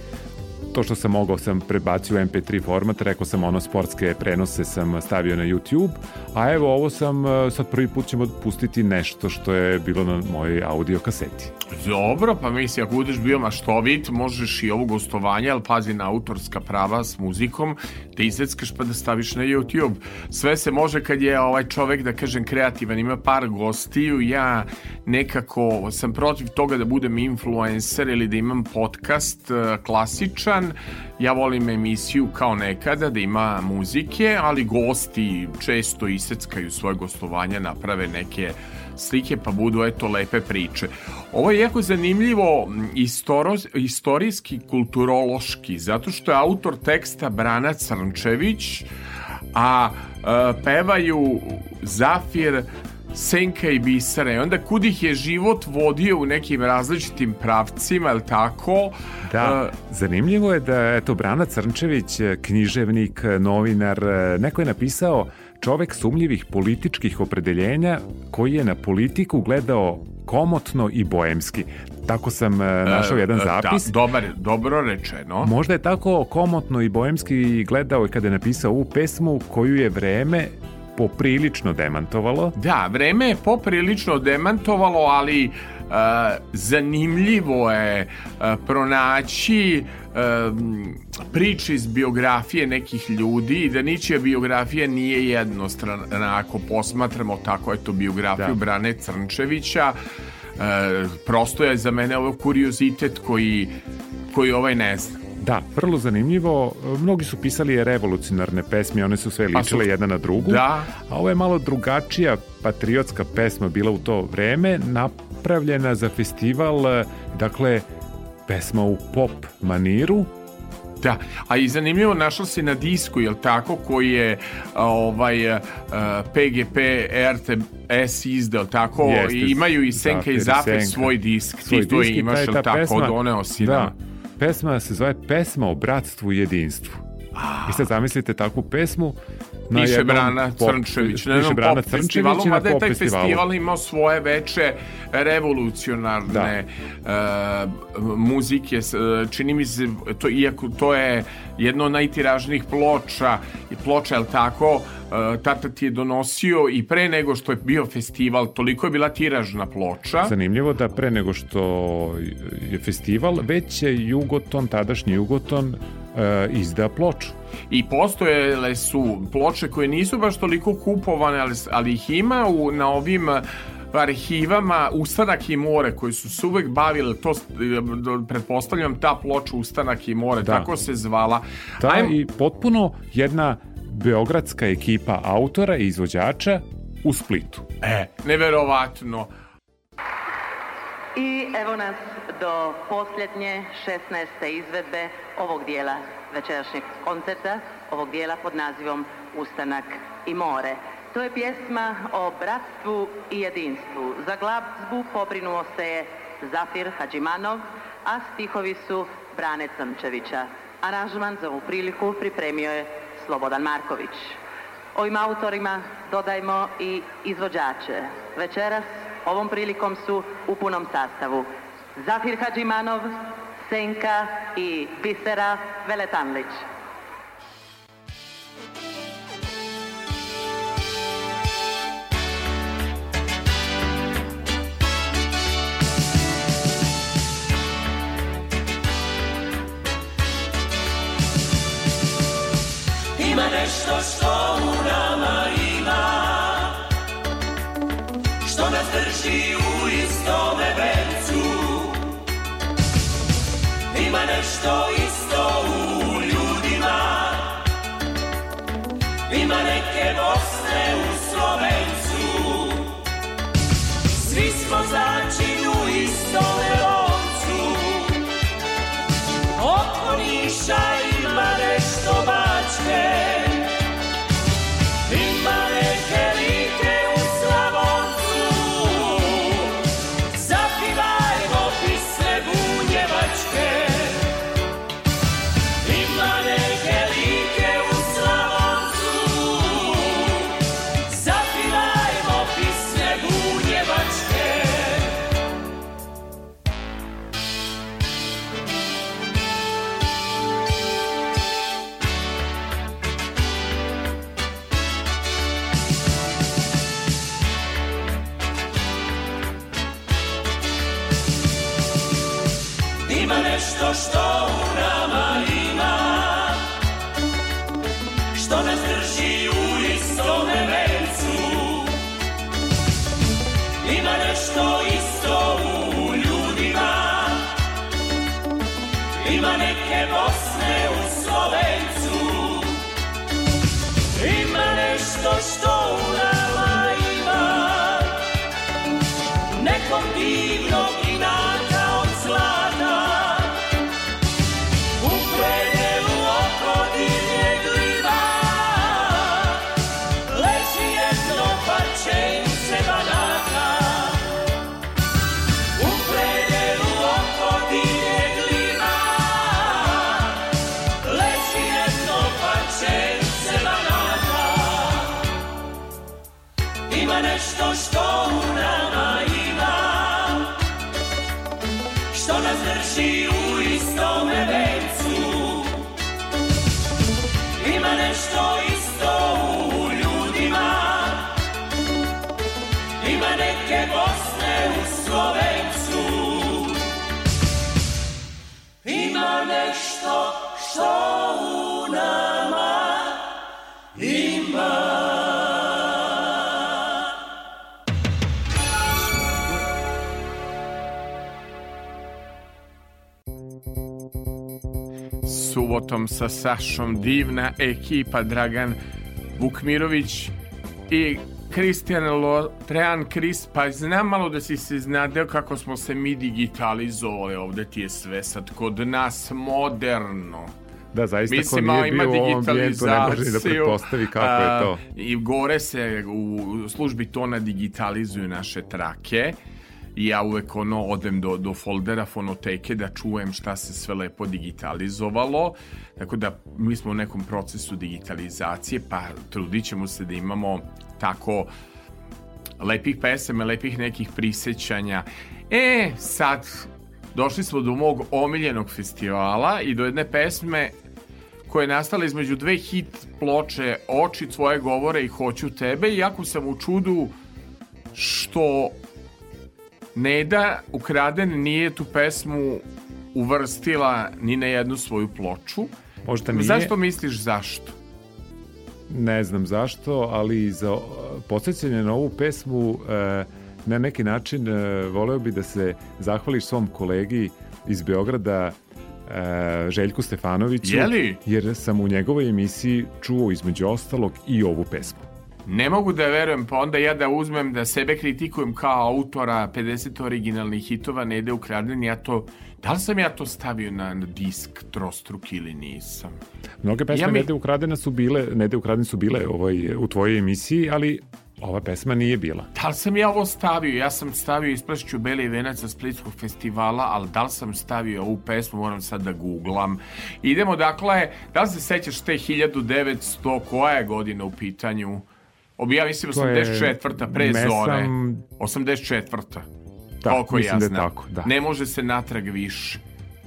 To što sam mogao sam prebacio u MP3 format, rekao sam ono sportske prenose sam stavio na YouTube, a evo ovo sam, e, sad prvi put ćemo pustiti nešto što je bilo na mojoj audio kaseti. Dobro, pa misli, ako budeš bio maštovit, možeš i ovo gostovanje, ali pazi na autorska prava s muzikom, da izeckaš pa da staviš na YouTube. Sve se može kad je ovaj čovek, da kažem, kreativan, ima par gostiju, ja nekako sam protiv toga da budem influencer ili da imam podcast eh, klasičan, ja volim emisiju kao nekada da ima muzike, ali gosti često iseckaju svoje gostovanja, naprave neke slike pa budu eto lepe priče. Ovo je jako zanimljivo m, istoro, istorijski, kulturološki, zato što je autor teksta Brana Crnčević, a e, pevaju Zafir, Senka i Bisara i onda kud ih je život vodio u nekim različitim pravcima, je tako? Da, E, zanimljivo je da eto Brana Crnčević, književnik, novinar, neko je napisao čovek sumljivih političkih opredeljenja koji je na politiku gledao komotno i boemski. Tako sam e, našao jedan e, zapis. Da, dobar, dobro rečeno. Možda je tako komotno i boemski gledao i kada je napisao ovu pesmu koju je vreme poprilično demantovalo. Da, vreme je poprilično demantovalo, ali uh, zanimljivo je pronaći priče iz biografije nekih ljudi i da ničija biografija nije jednostrana ako posmatramo tako eto biografiju Da. Brane Crnčevića prosto je za mene ovo kuriozitet koji, koji ovaj ne zna Da, vrlo zanimljivo. Mnogi su pisali revolucionarne pesme, one su sve Pa su- ličile jedna na drugu. Da. A ovo je malo drugačija patriotska pesma bila u to vreme, napravljena za festival, eh, dakle, pesma u pop maniru, Da, a i zanimljivo našao se na disku, jel tako, koji je a, ovaj a, PGP RTS izdao, tako, Jeste, imaju i Senka i Zafir i Senka. svoj disk, svoj ti to disk imaš, jel ta tako, pesma- doneo si da, nam. pesma se zove Pesma o bratstvu i jedinstvu. I sad zamislite takvu pesmu na Piše jednom Brana pop- Crnčević, na jednom Brana pop Crnčević festivalu, mada je taj festivalu. festival imao svoje veče revolucionarne e, muzike, s- e, čini mi se, to, iako to je jedno od najtiražnijih ploča, i ploča, jel tako, e, tata ti je donosio i pre nego što je bio festival, toliko je bila tiražna ploča. Zanimljivo da pre nego što je festival, već je Jugoton, tadašnji Jugoton, izda ploču. I postojele su ploče koje nisu baš toliko kupovane, ali, ali ih ima u, na ovim eh, arhivama Ustanak i more koji su se uvek bavili to, eh, pretpostavljam ta ploča Ustanak i more, Da. tako se zvala. Ta Ajmo- i potpuno jedna beogradska ekipa autora i izvođača u Splitu. E, neverovatno. I evo nas do posljednje 16. izvedbe ovog dijela večerašnjeg koncerta, ovog dijela pod nazivom Ustanak i more. To je pjesma o bratstvu i jedinstvu. Za glazbu pobrinuo se je Zafir Hadžimanov, a stihovi su Brane Crnčevića. Aranžman za ovu priliku pripremio je Slobodan Marković. Ovim autorima dodajmo i izvođače. Večeras ovom prilikom su u punom sastavu Zafir Hadžimanov, Senka i Bisera Veletanlić. Ima nešto što u nama ima Što nas drži u Ima nešto isto u ljudima. Ima neke Bosne u Slovencu. Svi smo začin u Subotom sa Sašom divna ekipa Dragan Vukmirović i Kristijan Lotrean Kris, pa znam malo da si se znadeo kako smo se mi digitalizovali, ovde ti je sve sad kod nas moderno. Da, zaista Mislim, ko nije bio u ovom ambijentu ne može ni da pretpostavi kako je to. a, I gore se u službi tona digitalizuju naše trake i ja uvek ono odem do, do foldera fonoteke da čujem šta se sve lepo digitalizovalo. Tako da mi smo u nekom procesu digitalizacije pa trudit ćemo se da imamo tako lepih pesama, lepih nekih prisećanja. E, sad došli smo do mog omiljenog festivala i do jedne pesme koja je nastala između dve hit ploče Oči tvoje govore i Hoću tebe i jako sam u čudu što Neda Ukraden nije tu pesmu uvrstila ni na jednu svoju ploču. Možda nije. Zašto misliš zašto? Ne znam zašto, ali za podsjećanje na ovu pesmu e, na neki način e, voleo bi da se zahvališ svom kolegi iz Beograda e, Željku Stefanoviću Jeli? jer sam u njegovoj emisiji čuo između ostalog i ovu pesmu. Ne mogu da verujem, pa onda ja da uzmem da sebe kritikujem kao autora 50 originalnih hitova Nede Ukraden, ja to, da li sam ja to stavio na, disk trostruk ili nisam? Mnoge pesme Ja ja mi- Nede Ukradena su bile, Nede Ukradene su bile ovaj, u tvojoj emisiji, ali ova pesma nije bila. Da li sam ja ovo stavio? Ja sam stavio Isplašću Beli venac sa Splitskog festivala, ali da li sam stavio ovu pesmu, moram sad da googlam. Idemo, dakle, da li se sećaš te 1900, koja je godina u pitanju? To je 84. pre Mesam- zore. 84. Da, Koliko mislim ja da je znam. tako, da. Ne može se natrag više.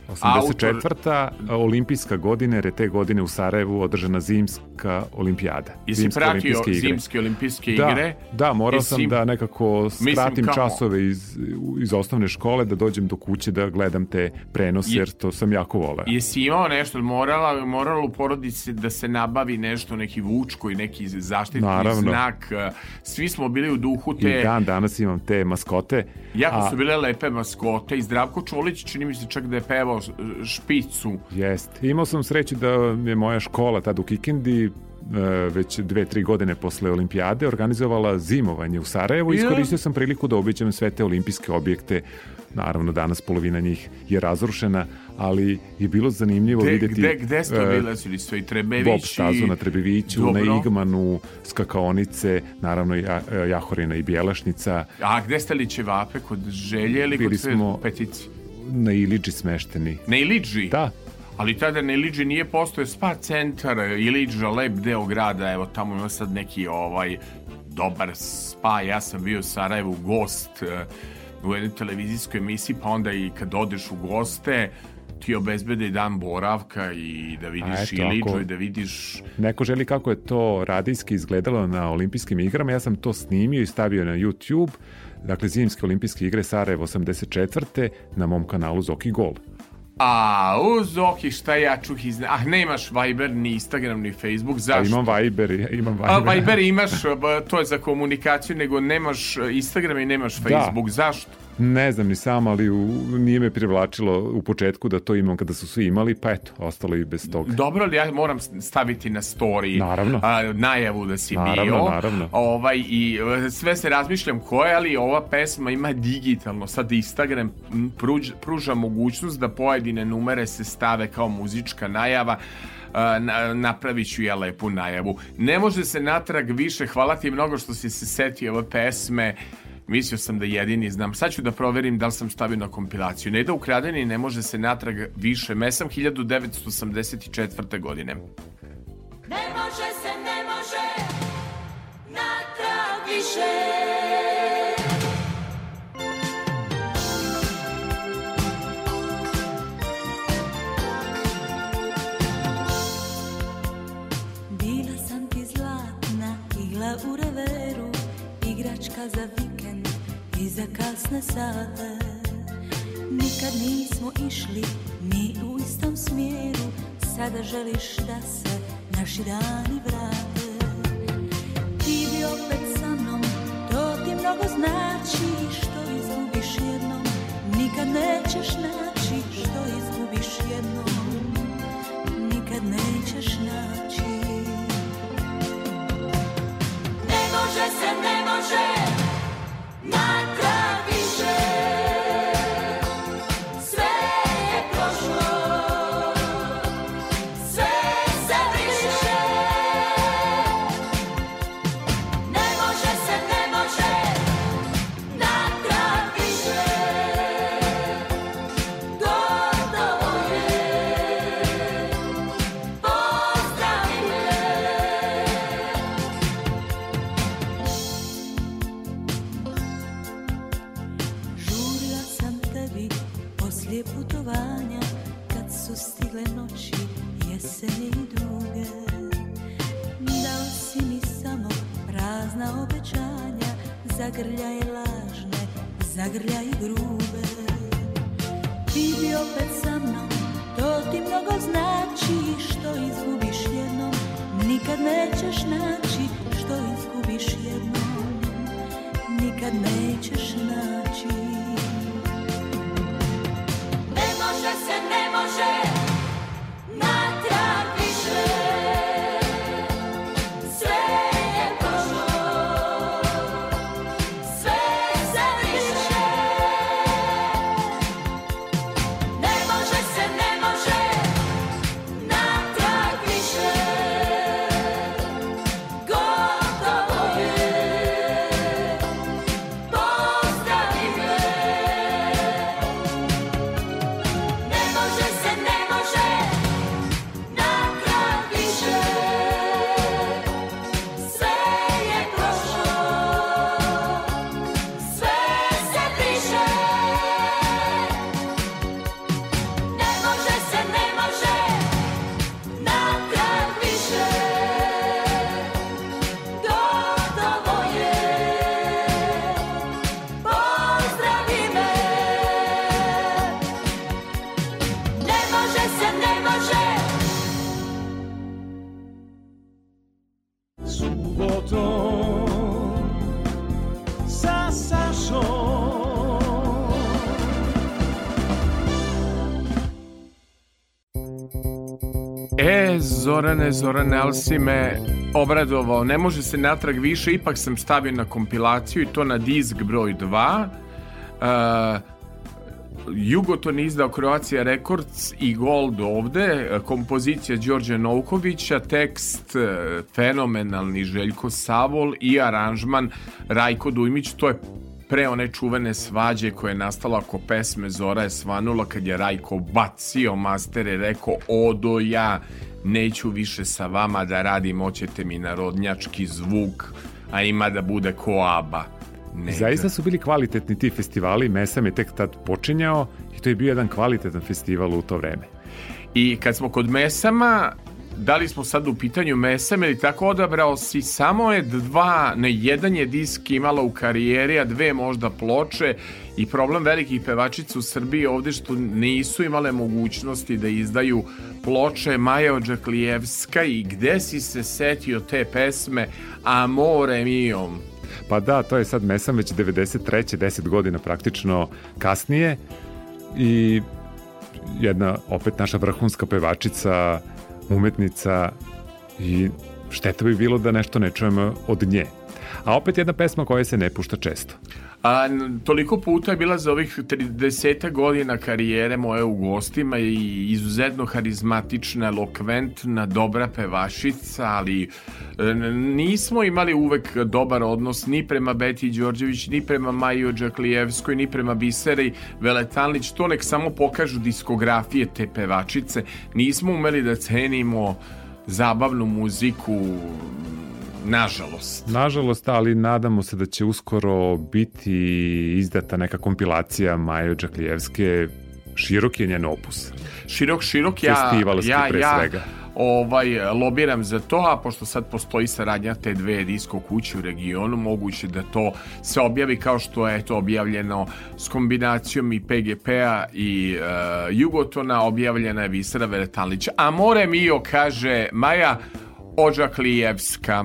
84. olimpijska godina, jer je te godine u Sarajevu održana zimska olimpijada. Jesi Zimske pratio olimpijske igre. zimske olimpijske da, igre? Da, morao Jesi- sam da nekako skratim kao- časove iz, iz osnovne škole, da dođem do kuće da gledam te prenose, Je- jer to sam jako voleo. Jesi imao nešto, morala, moralo u porodici da se nabavi nešto, neki vučko i neki zaštitni Naravno. znak. Svi smo bili u duhu I te... dan danas imam te maskote. Jako a- su bile lepe maskote i Zdravko Čolić čini mi se čak da je pevao š- špicu. Jest. Imao sam sreću da je moja škola tad u Kikindi e, već dve, tri godine posle olimpijade organizovala zimovanje u Sarajevu i iskoristio sam priliku da obiđem sve te olimpijske objekte Naravno, danas polovina njih je razrušena, ali je bilo zanimljivo Gde, videti... gde, gde ste e, bili? Su li sve i Trebevići? Bob stazu na Trebeviću, Dobro. na Igmanu, skakaonice, naravno ja, Jahorina i Bjelašnica. A gde ste li ćevape? Kod želje ili kod sve petici? Na Iliđi smešteni. Na Iliđi? Da. Ali tada na Iliđi nije postoje spa centar, Iliđa, lep deo grada, evo tamo ima sad neki ovaj dobar spa, ja sam bio u Sarajevu gost eh, u jednoj televizijskoj emisiji, pa onda i kad odeš u goste, ti obezbede dan boravka i da vidiš eto, ako- i da vidiš Neko želi kako je to radijski izgledalo na olimpijskim igrama, ja sam to snimio i stavio na YouTube, dakle zimske olimpijske igre Sarajevo 84. na mom kanalu Zoki Gol. A, u Zoki, šta ja čuh iz... Ah, nemaš Viber, ni Instagram, ni Facebook, zašto? A imam Viber, imam Viber. A, Viber imaš, to je za komunikaciju, nego nemaš Instagram i nemaš da. Facebook, da. zašto? Ne znam ni sam, ali u, nije me privlačilo u početku da to imam kada su svi imali, pa eto, ostalo i bez toga. Dobro, ali ja moram staviti na story naravno. A, najavu da si naravno, bio. Naravno, ovaj, I sve se razmišljam koje, ali ova pesma ima digitalno. Sad Instagram pruž, pruža mogućnost da pojedine numere se stave kao muzička najava na, napravit ću ja lepu najavu. Ne može se natrag više, hvala ti mnogo što si se setio ove pesme, Mislio sam da jedini znam. Sad ću da proverim da li sam stavio na kompilaciju. Ne da ukradeni ne može se natrag više. Mesam 1984. godine. Ne može se, ne može natrag više. Bila sam ti zlatna igla u reveru, igračka za i za kasne sate. Nikad nismo išli ni u istom smjeru, sada želiš da se naši dani vrate. Ti bi opet sa mnom, to ti mnogo znači, što izgubiš jednom, nikad nećeš naći, što izgubiš jednom, nikad nećeš naći. Ne može se, ne može natrag više. Zagrljaje lažne, zagrljaje grube. Ti bi opet sa mnom, to ti mnogo znači Što izgubiš jednom, nikad nećeš naći Što izgubiš jednom, nikad nećeš naći. Ne može se, ne može Zorane, Zorane, ali si me obradovao. Ne može se natrag više, ipak sam stavio na kompilaciju i to na disk broj 2. Uh, Jugoton izdao Croatia Records i Gold ovde, kompozicija Đorđa Novkovića, tekst e, fenomenalni Željko Savol i aranžman Rajko Dujmić, to je pre one čuvene svađe koja je nastala oko pesme Zora je svanula kad je Rajko bacio master i rekao odo ja neću više sa vama da radim, hoćete mi narodnjački zvuk, a ima da bude ko aba. Ne, Zaista su bili kvalitetni ti festivali, Mesam je tek tad počinjao i to je bio jedan kvalitetan festival u to vreme. I kad smo kod Mesama, da li smo sad u pitanju mesem ili tako odabrao si samo je dva, ne jedan je disk imala u karijeri, a dve možda ploče i problem velikih pevačica u Srbiji ovde što nisu imale mogućnosti da izdaju ploče Maja Ođaklijevska i gde si se setio te pesme Amore mio? Pa da, to je sad Mesam već 93. 10 godina praktično kasnije i jedna opet naša vrhunska pevačica, umetnica i šteta bi bilo da nešto ne čujemo od nje. A opet jedna pesma koja se ne pušta često. A, toliko puta je bila za ovih 30 godina karijere moje u gostima i izuzetno harizmatična, elokventna, dobra pevašica, ali nismo imali uvek dobar odnos ni prema Beti Đorđević, ni prema Maji Ođaklijevskoj, ni prema Biseri Veletanlić. To nek samo pokažu diskografije te pevačice. Nismo umeli da cenimo zabavnu muziku Nažalost. Nažalost, ali nadamo se da će uskoro biti izdata neka kompilacija Maje Džaklijevske širok je njen opus. Širok, širok, ja, ja, pre ja, svega. Ovaj, lobiram za to, a pošto sad postoji saradnja te dve disko kuće u regionu, moguće da to se objavi kao što je to objavljeno s kombinacijom i PGP-a i uh, Jugotona, objavljena je Visara Veretalić. Amore mio, kaže Maja Ođaklijevska.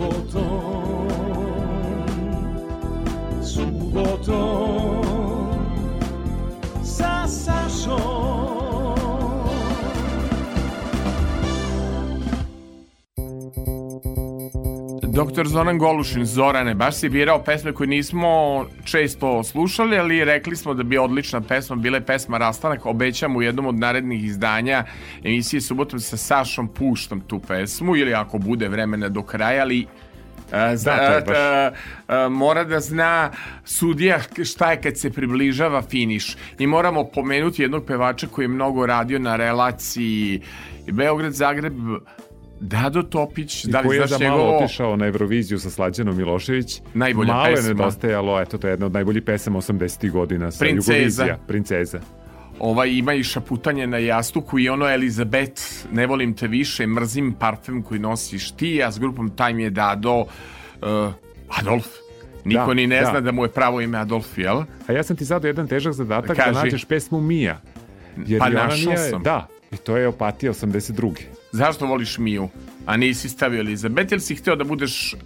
subotom, subotom Doktor Zoran Golušin, Zorane, baš si birao pesme koje nismo često slušali, ali rekli smo da bi odlična pesma bila je pesma Rastanak. Obećam u jednom od narednih izdanja emisije Subotom sa Sašom puštam tu pesmu ili ako bude vremena do kraja, ali da, da, da, da, mora da zna sudija šta je kad se približava finiš. I moramo pomenuti jednog pevača koji je mnogo radio na relaciji Beograd-Zagreb Dado Topić, da li koji je njegovo... malo otišao na Euroviziju sa Slađanom Milošević. Najbolja malo pesma. Malo je nedostajalo, eto, to je jedna od najboljih pesama 80. godina sa Princeza. Jugovizija. Princeza. Ova ima i šaputanje na jastuku i ono Elizabeth, ne volim te više, mrzim parfem koji nosiš ti, a s grupom Time je Dado uh, Adolf. Niko da, ni ne da. zna da mu je pravo ime Adolf, jel? A ja sam ti zadao jedan težak zadatak da Kaži. da nađeš pesmu Mija. Jer pa našao sam. Da, i to je Opatija 82. Zašto voliš Miju, a nisi stavio Elizabeth, ili si hteo da budeš uh,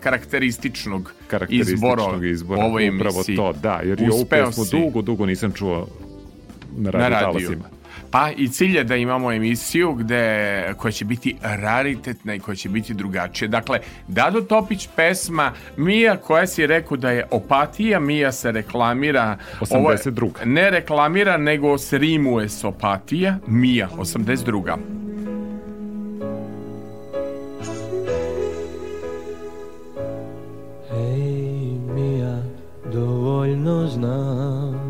karakterističnog, karakterističnog izbora, u ovoj emisiji? Upravo to, da, jer je ovu pesmu dugo, dugo nisam čuo na radio, na talasima. Pa i cilj je da imamo emisiju gde, koja će biti raritetna i koja će biti drugačija. Dakle, Dado Topić pesma Mija koja si rekao da je opatija, Mija se reklamira 82. Ovo, ne reklamira, nego se rimuje s opatija, Mija 82. Dovoljno znam,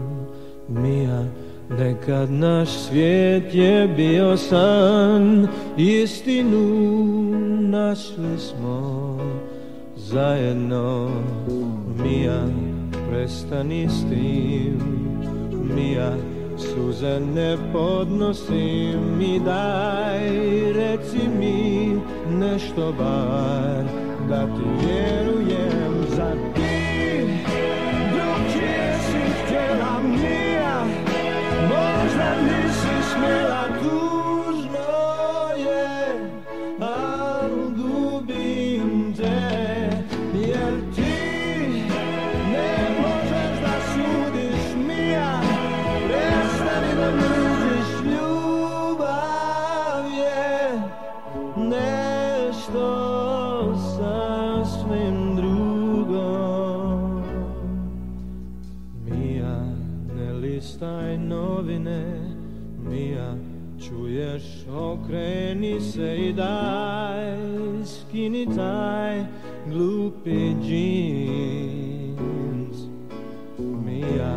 Mija, Nekad naš svijet je bio san, istinu našli smo zajedno. Mija, prestani s tim, Mija, suze ne podnosim. I daj, reci mi nešto bar, da ti vjerujem za Možda nisi smjela tužno Skini taj glupi jeans. Mija,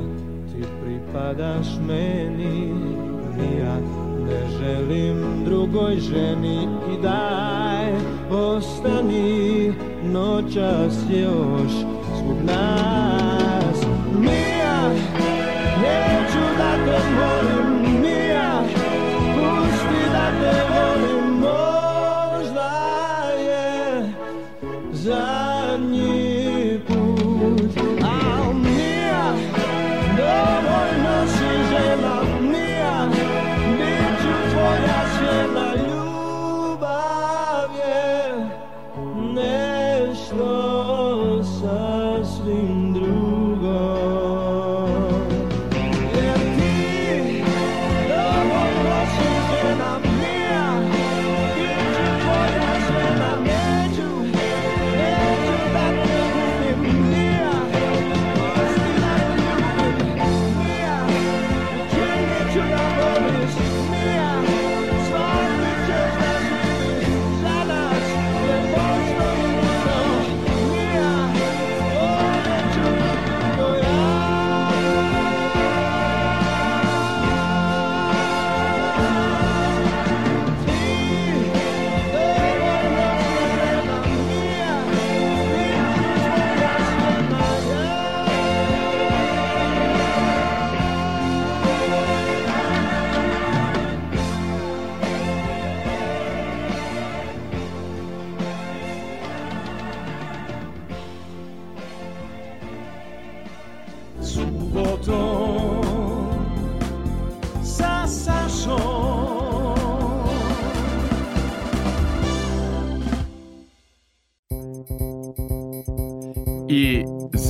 ti pripadaš meni. Mija, ne želim drugoj ženi I daj, ostani noćas još zbog nas. Mija, neću da te molim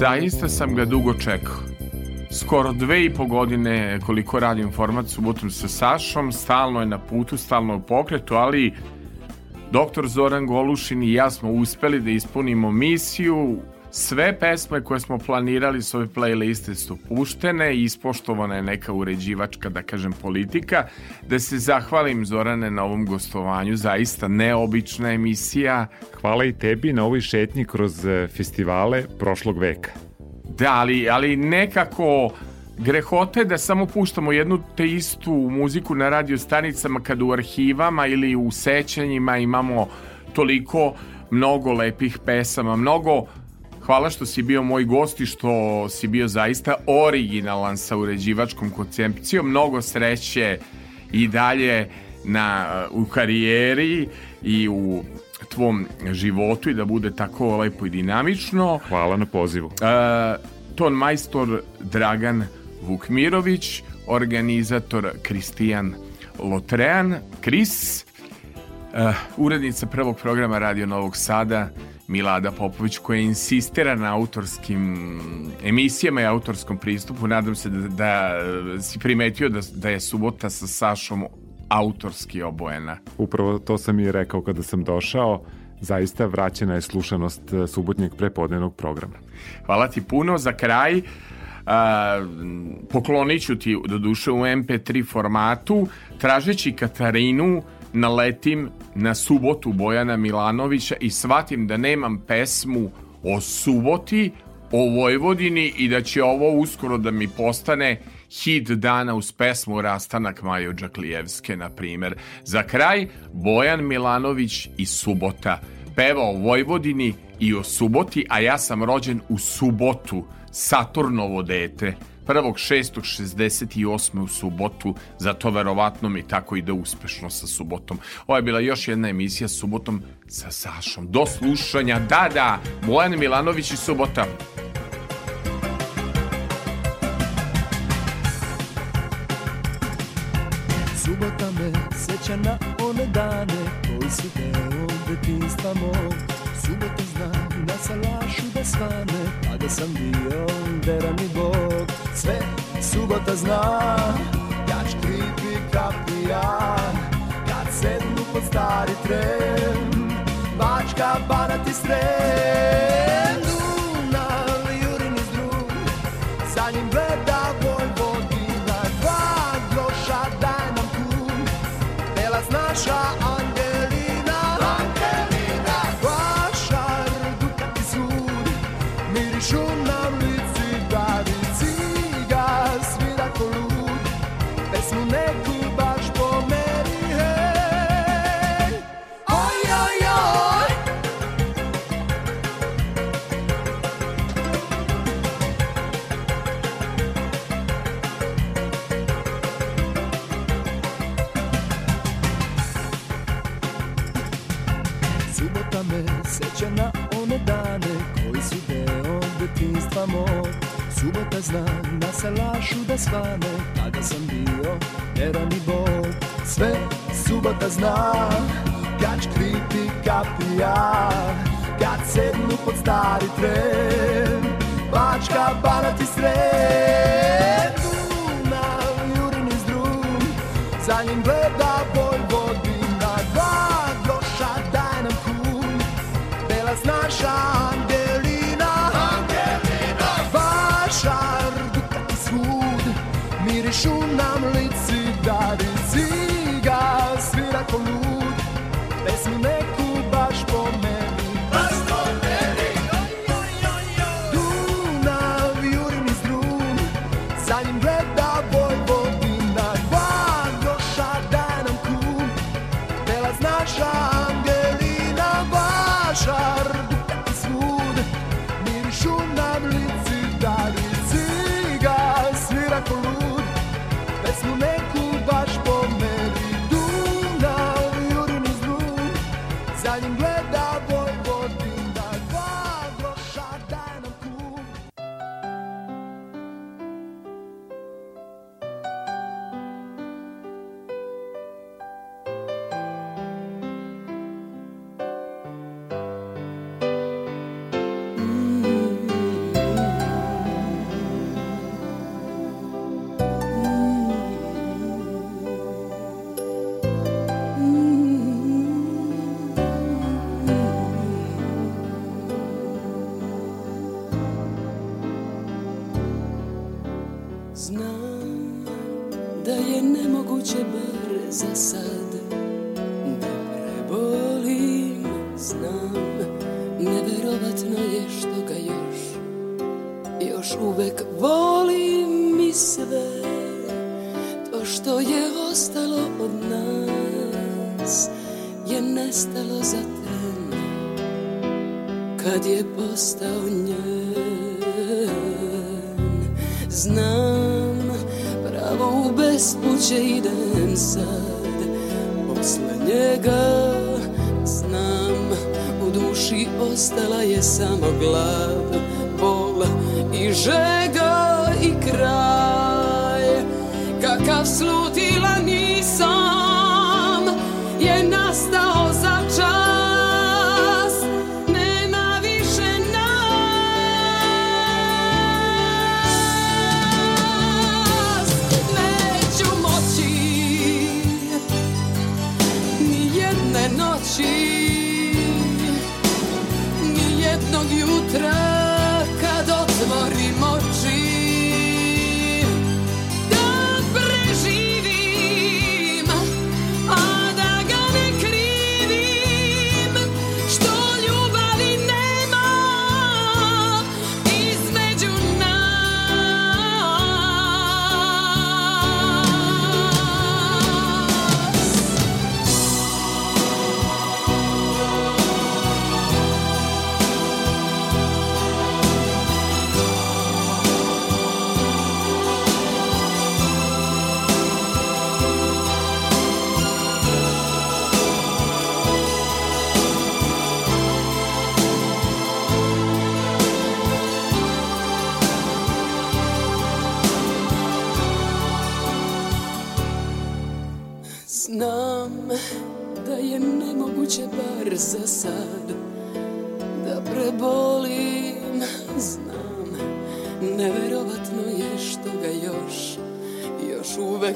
zaista sam ga dugo čekao. Skoro dve i po godine koliko radim format subotom sa Sašom, stalno je na putu, stalno u pokretu, ali doktor Zoran Golušin i ja smo uspeli da ispunimo misiju, Sve pesme koje smo planirali s ove playliste su puštene i ispoštovana je neka uređivačka, da kažem, politika. Da se zahvalim Zorane na ovom gostovanju, zaista neobična emisija. Hvala i tebi na ovoj šetnji kroz e, festivale prošlog veka. Da, ali, ali nekako grehote da samo puštamo jednu te istu muziku na radio stanicama kad u arhivama ili u sećanjima imamo toliko mnogo lepih pesama, mnogo Hvala što si bio moj gost i što si bio zaista originalan sa uređivačkom koncepcijom. Mnogo sreće i dalje na, u karijeri i u tvom životu i da bude tako lepo i dinamično. Hvala na pozivu. Uh, ton majstor Dragan Vukmirović, organizator Kristijan Lotrean, Kris, uh, urednica prvog programa Radio Novog Sada, Milada Popović koja insistira na autorskim emisijama i autorskom pristupu. Nadam se da, da si primetio da, da je subota sa Sašom autorski obojena. Upravo to sam i rekao kada sam došao. Zaista vraćena je slušanost e, subotnjeg prepodnevnog programa. Hvala ti puno. Za kraj a, poklonit ću ti do duše u MP3 formatu tražeći Katarinu naletim na subotu Bojana Milanovića i shvatim da nemam pesmu o suboti, o Vojvodini i da će ovo uskoro da mi postane hit dana uz pesmu Rastanak Majo Džaklijevske, na primer. Za kraj, Bojan Milanović i Subota. Peva o Vojvodini i o suboti, a ja sam rođen u subotu, Saturnovo dete. 1.6.68. u subotu, zato verovatno mi tako ide uspešno sa subotom. Ovo je bila još jedna emisija subotom sa Sašom. Do slušanja, da, da, Bojan Milanović i subota. Subota me seća na one dane koji su deo detinstva mog. Subota zna na salašu da svane, a da sam bio veran i Bog. Sve subota zna, kad škripi кад kad sednu pod stari tren, Bačka, ти i Subota zna na salašu da svane kada sam bio veran i Bog Sve subota zna kad škripi kapija Kad sednu pod stari tren Bačka, Banat i Srem. Dunav, Jurin iz drum Za njim gleda Vojvodina Dva groša daj nam kum. Belac naša Angelina Mirišu nam lici dari Ciga svira ko lud Pesmu neku Znam Pravo u bespuće idem sad. Posle njega Znam U duši ostala je samo glad Bol i žega i kraj. Kakav slutila nisam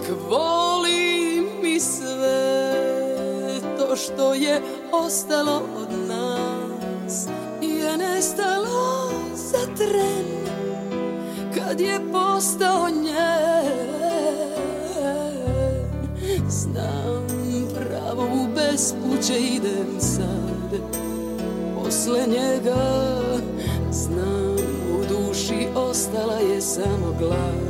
Još uvek volim i sve To što je ostalo od nas. Je nestalo za tren Kad je postao njen. Znam pravo u bespuće idem sad. Posle njega Znam u duši ostala je samo glad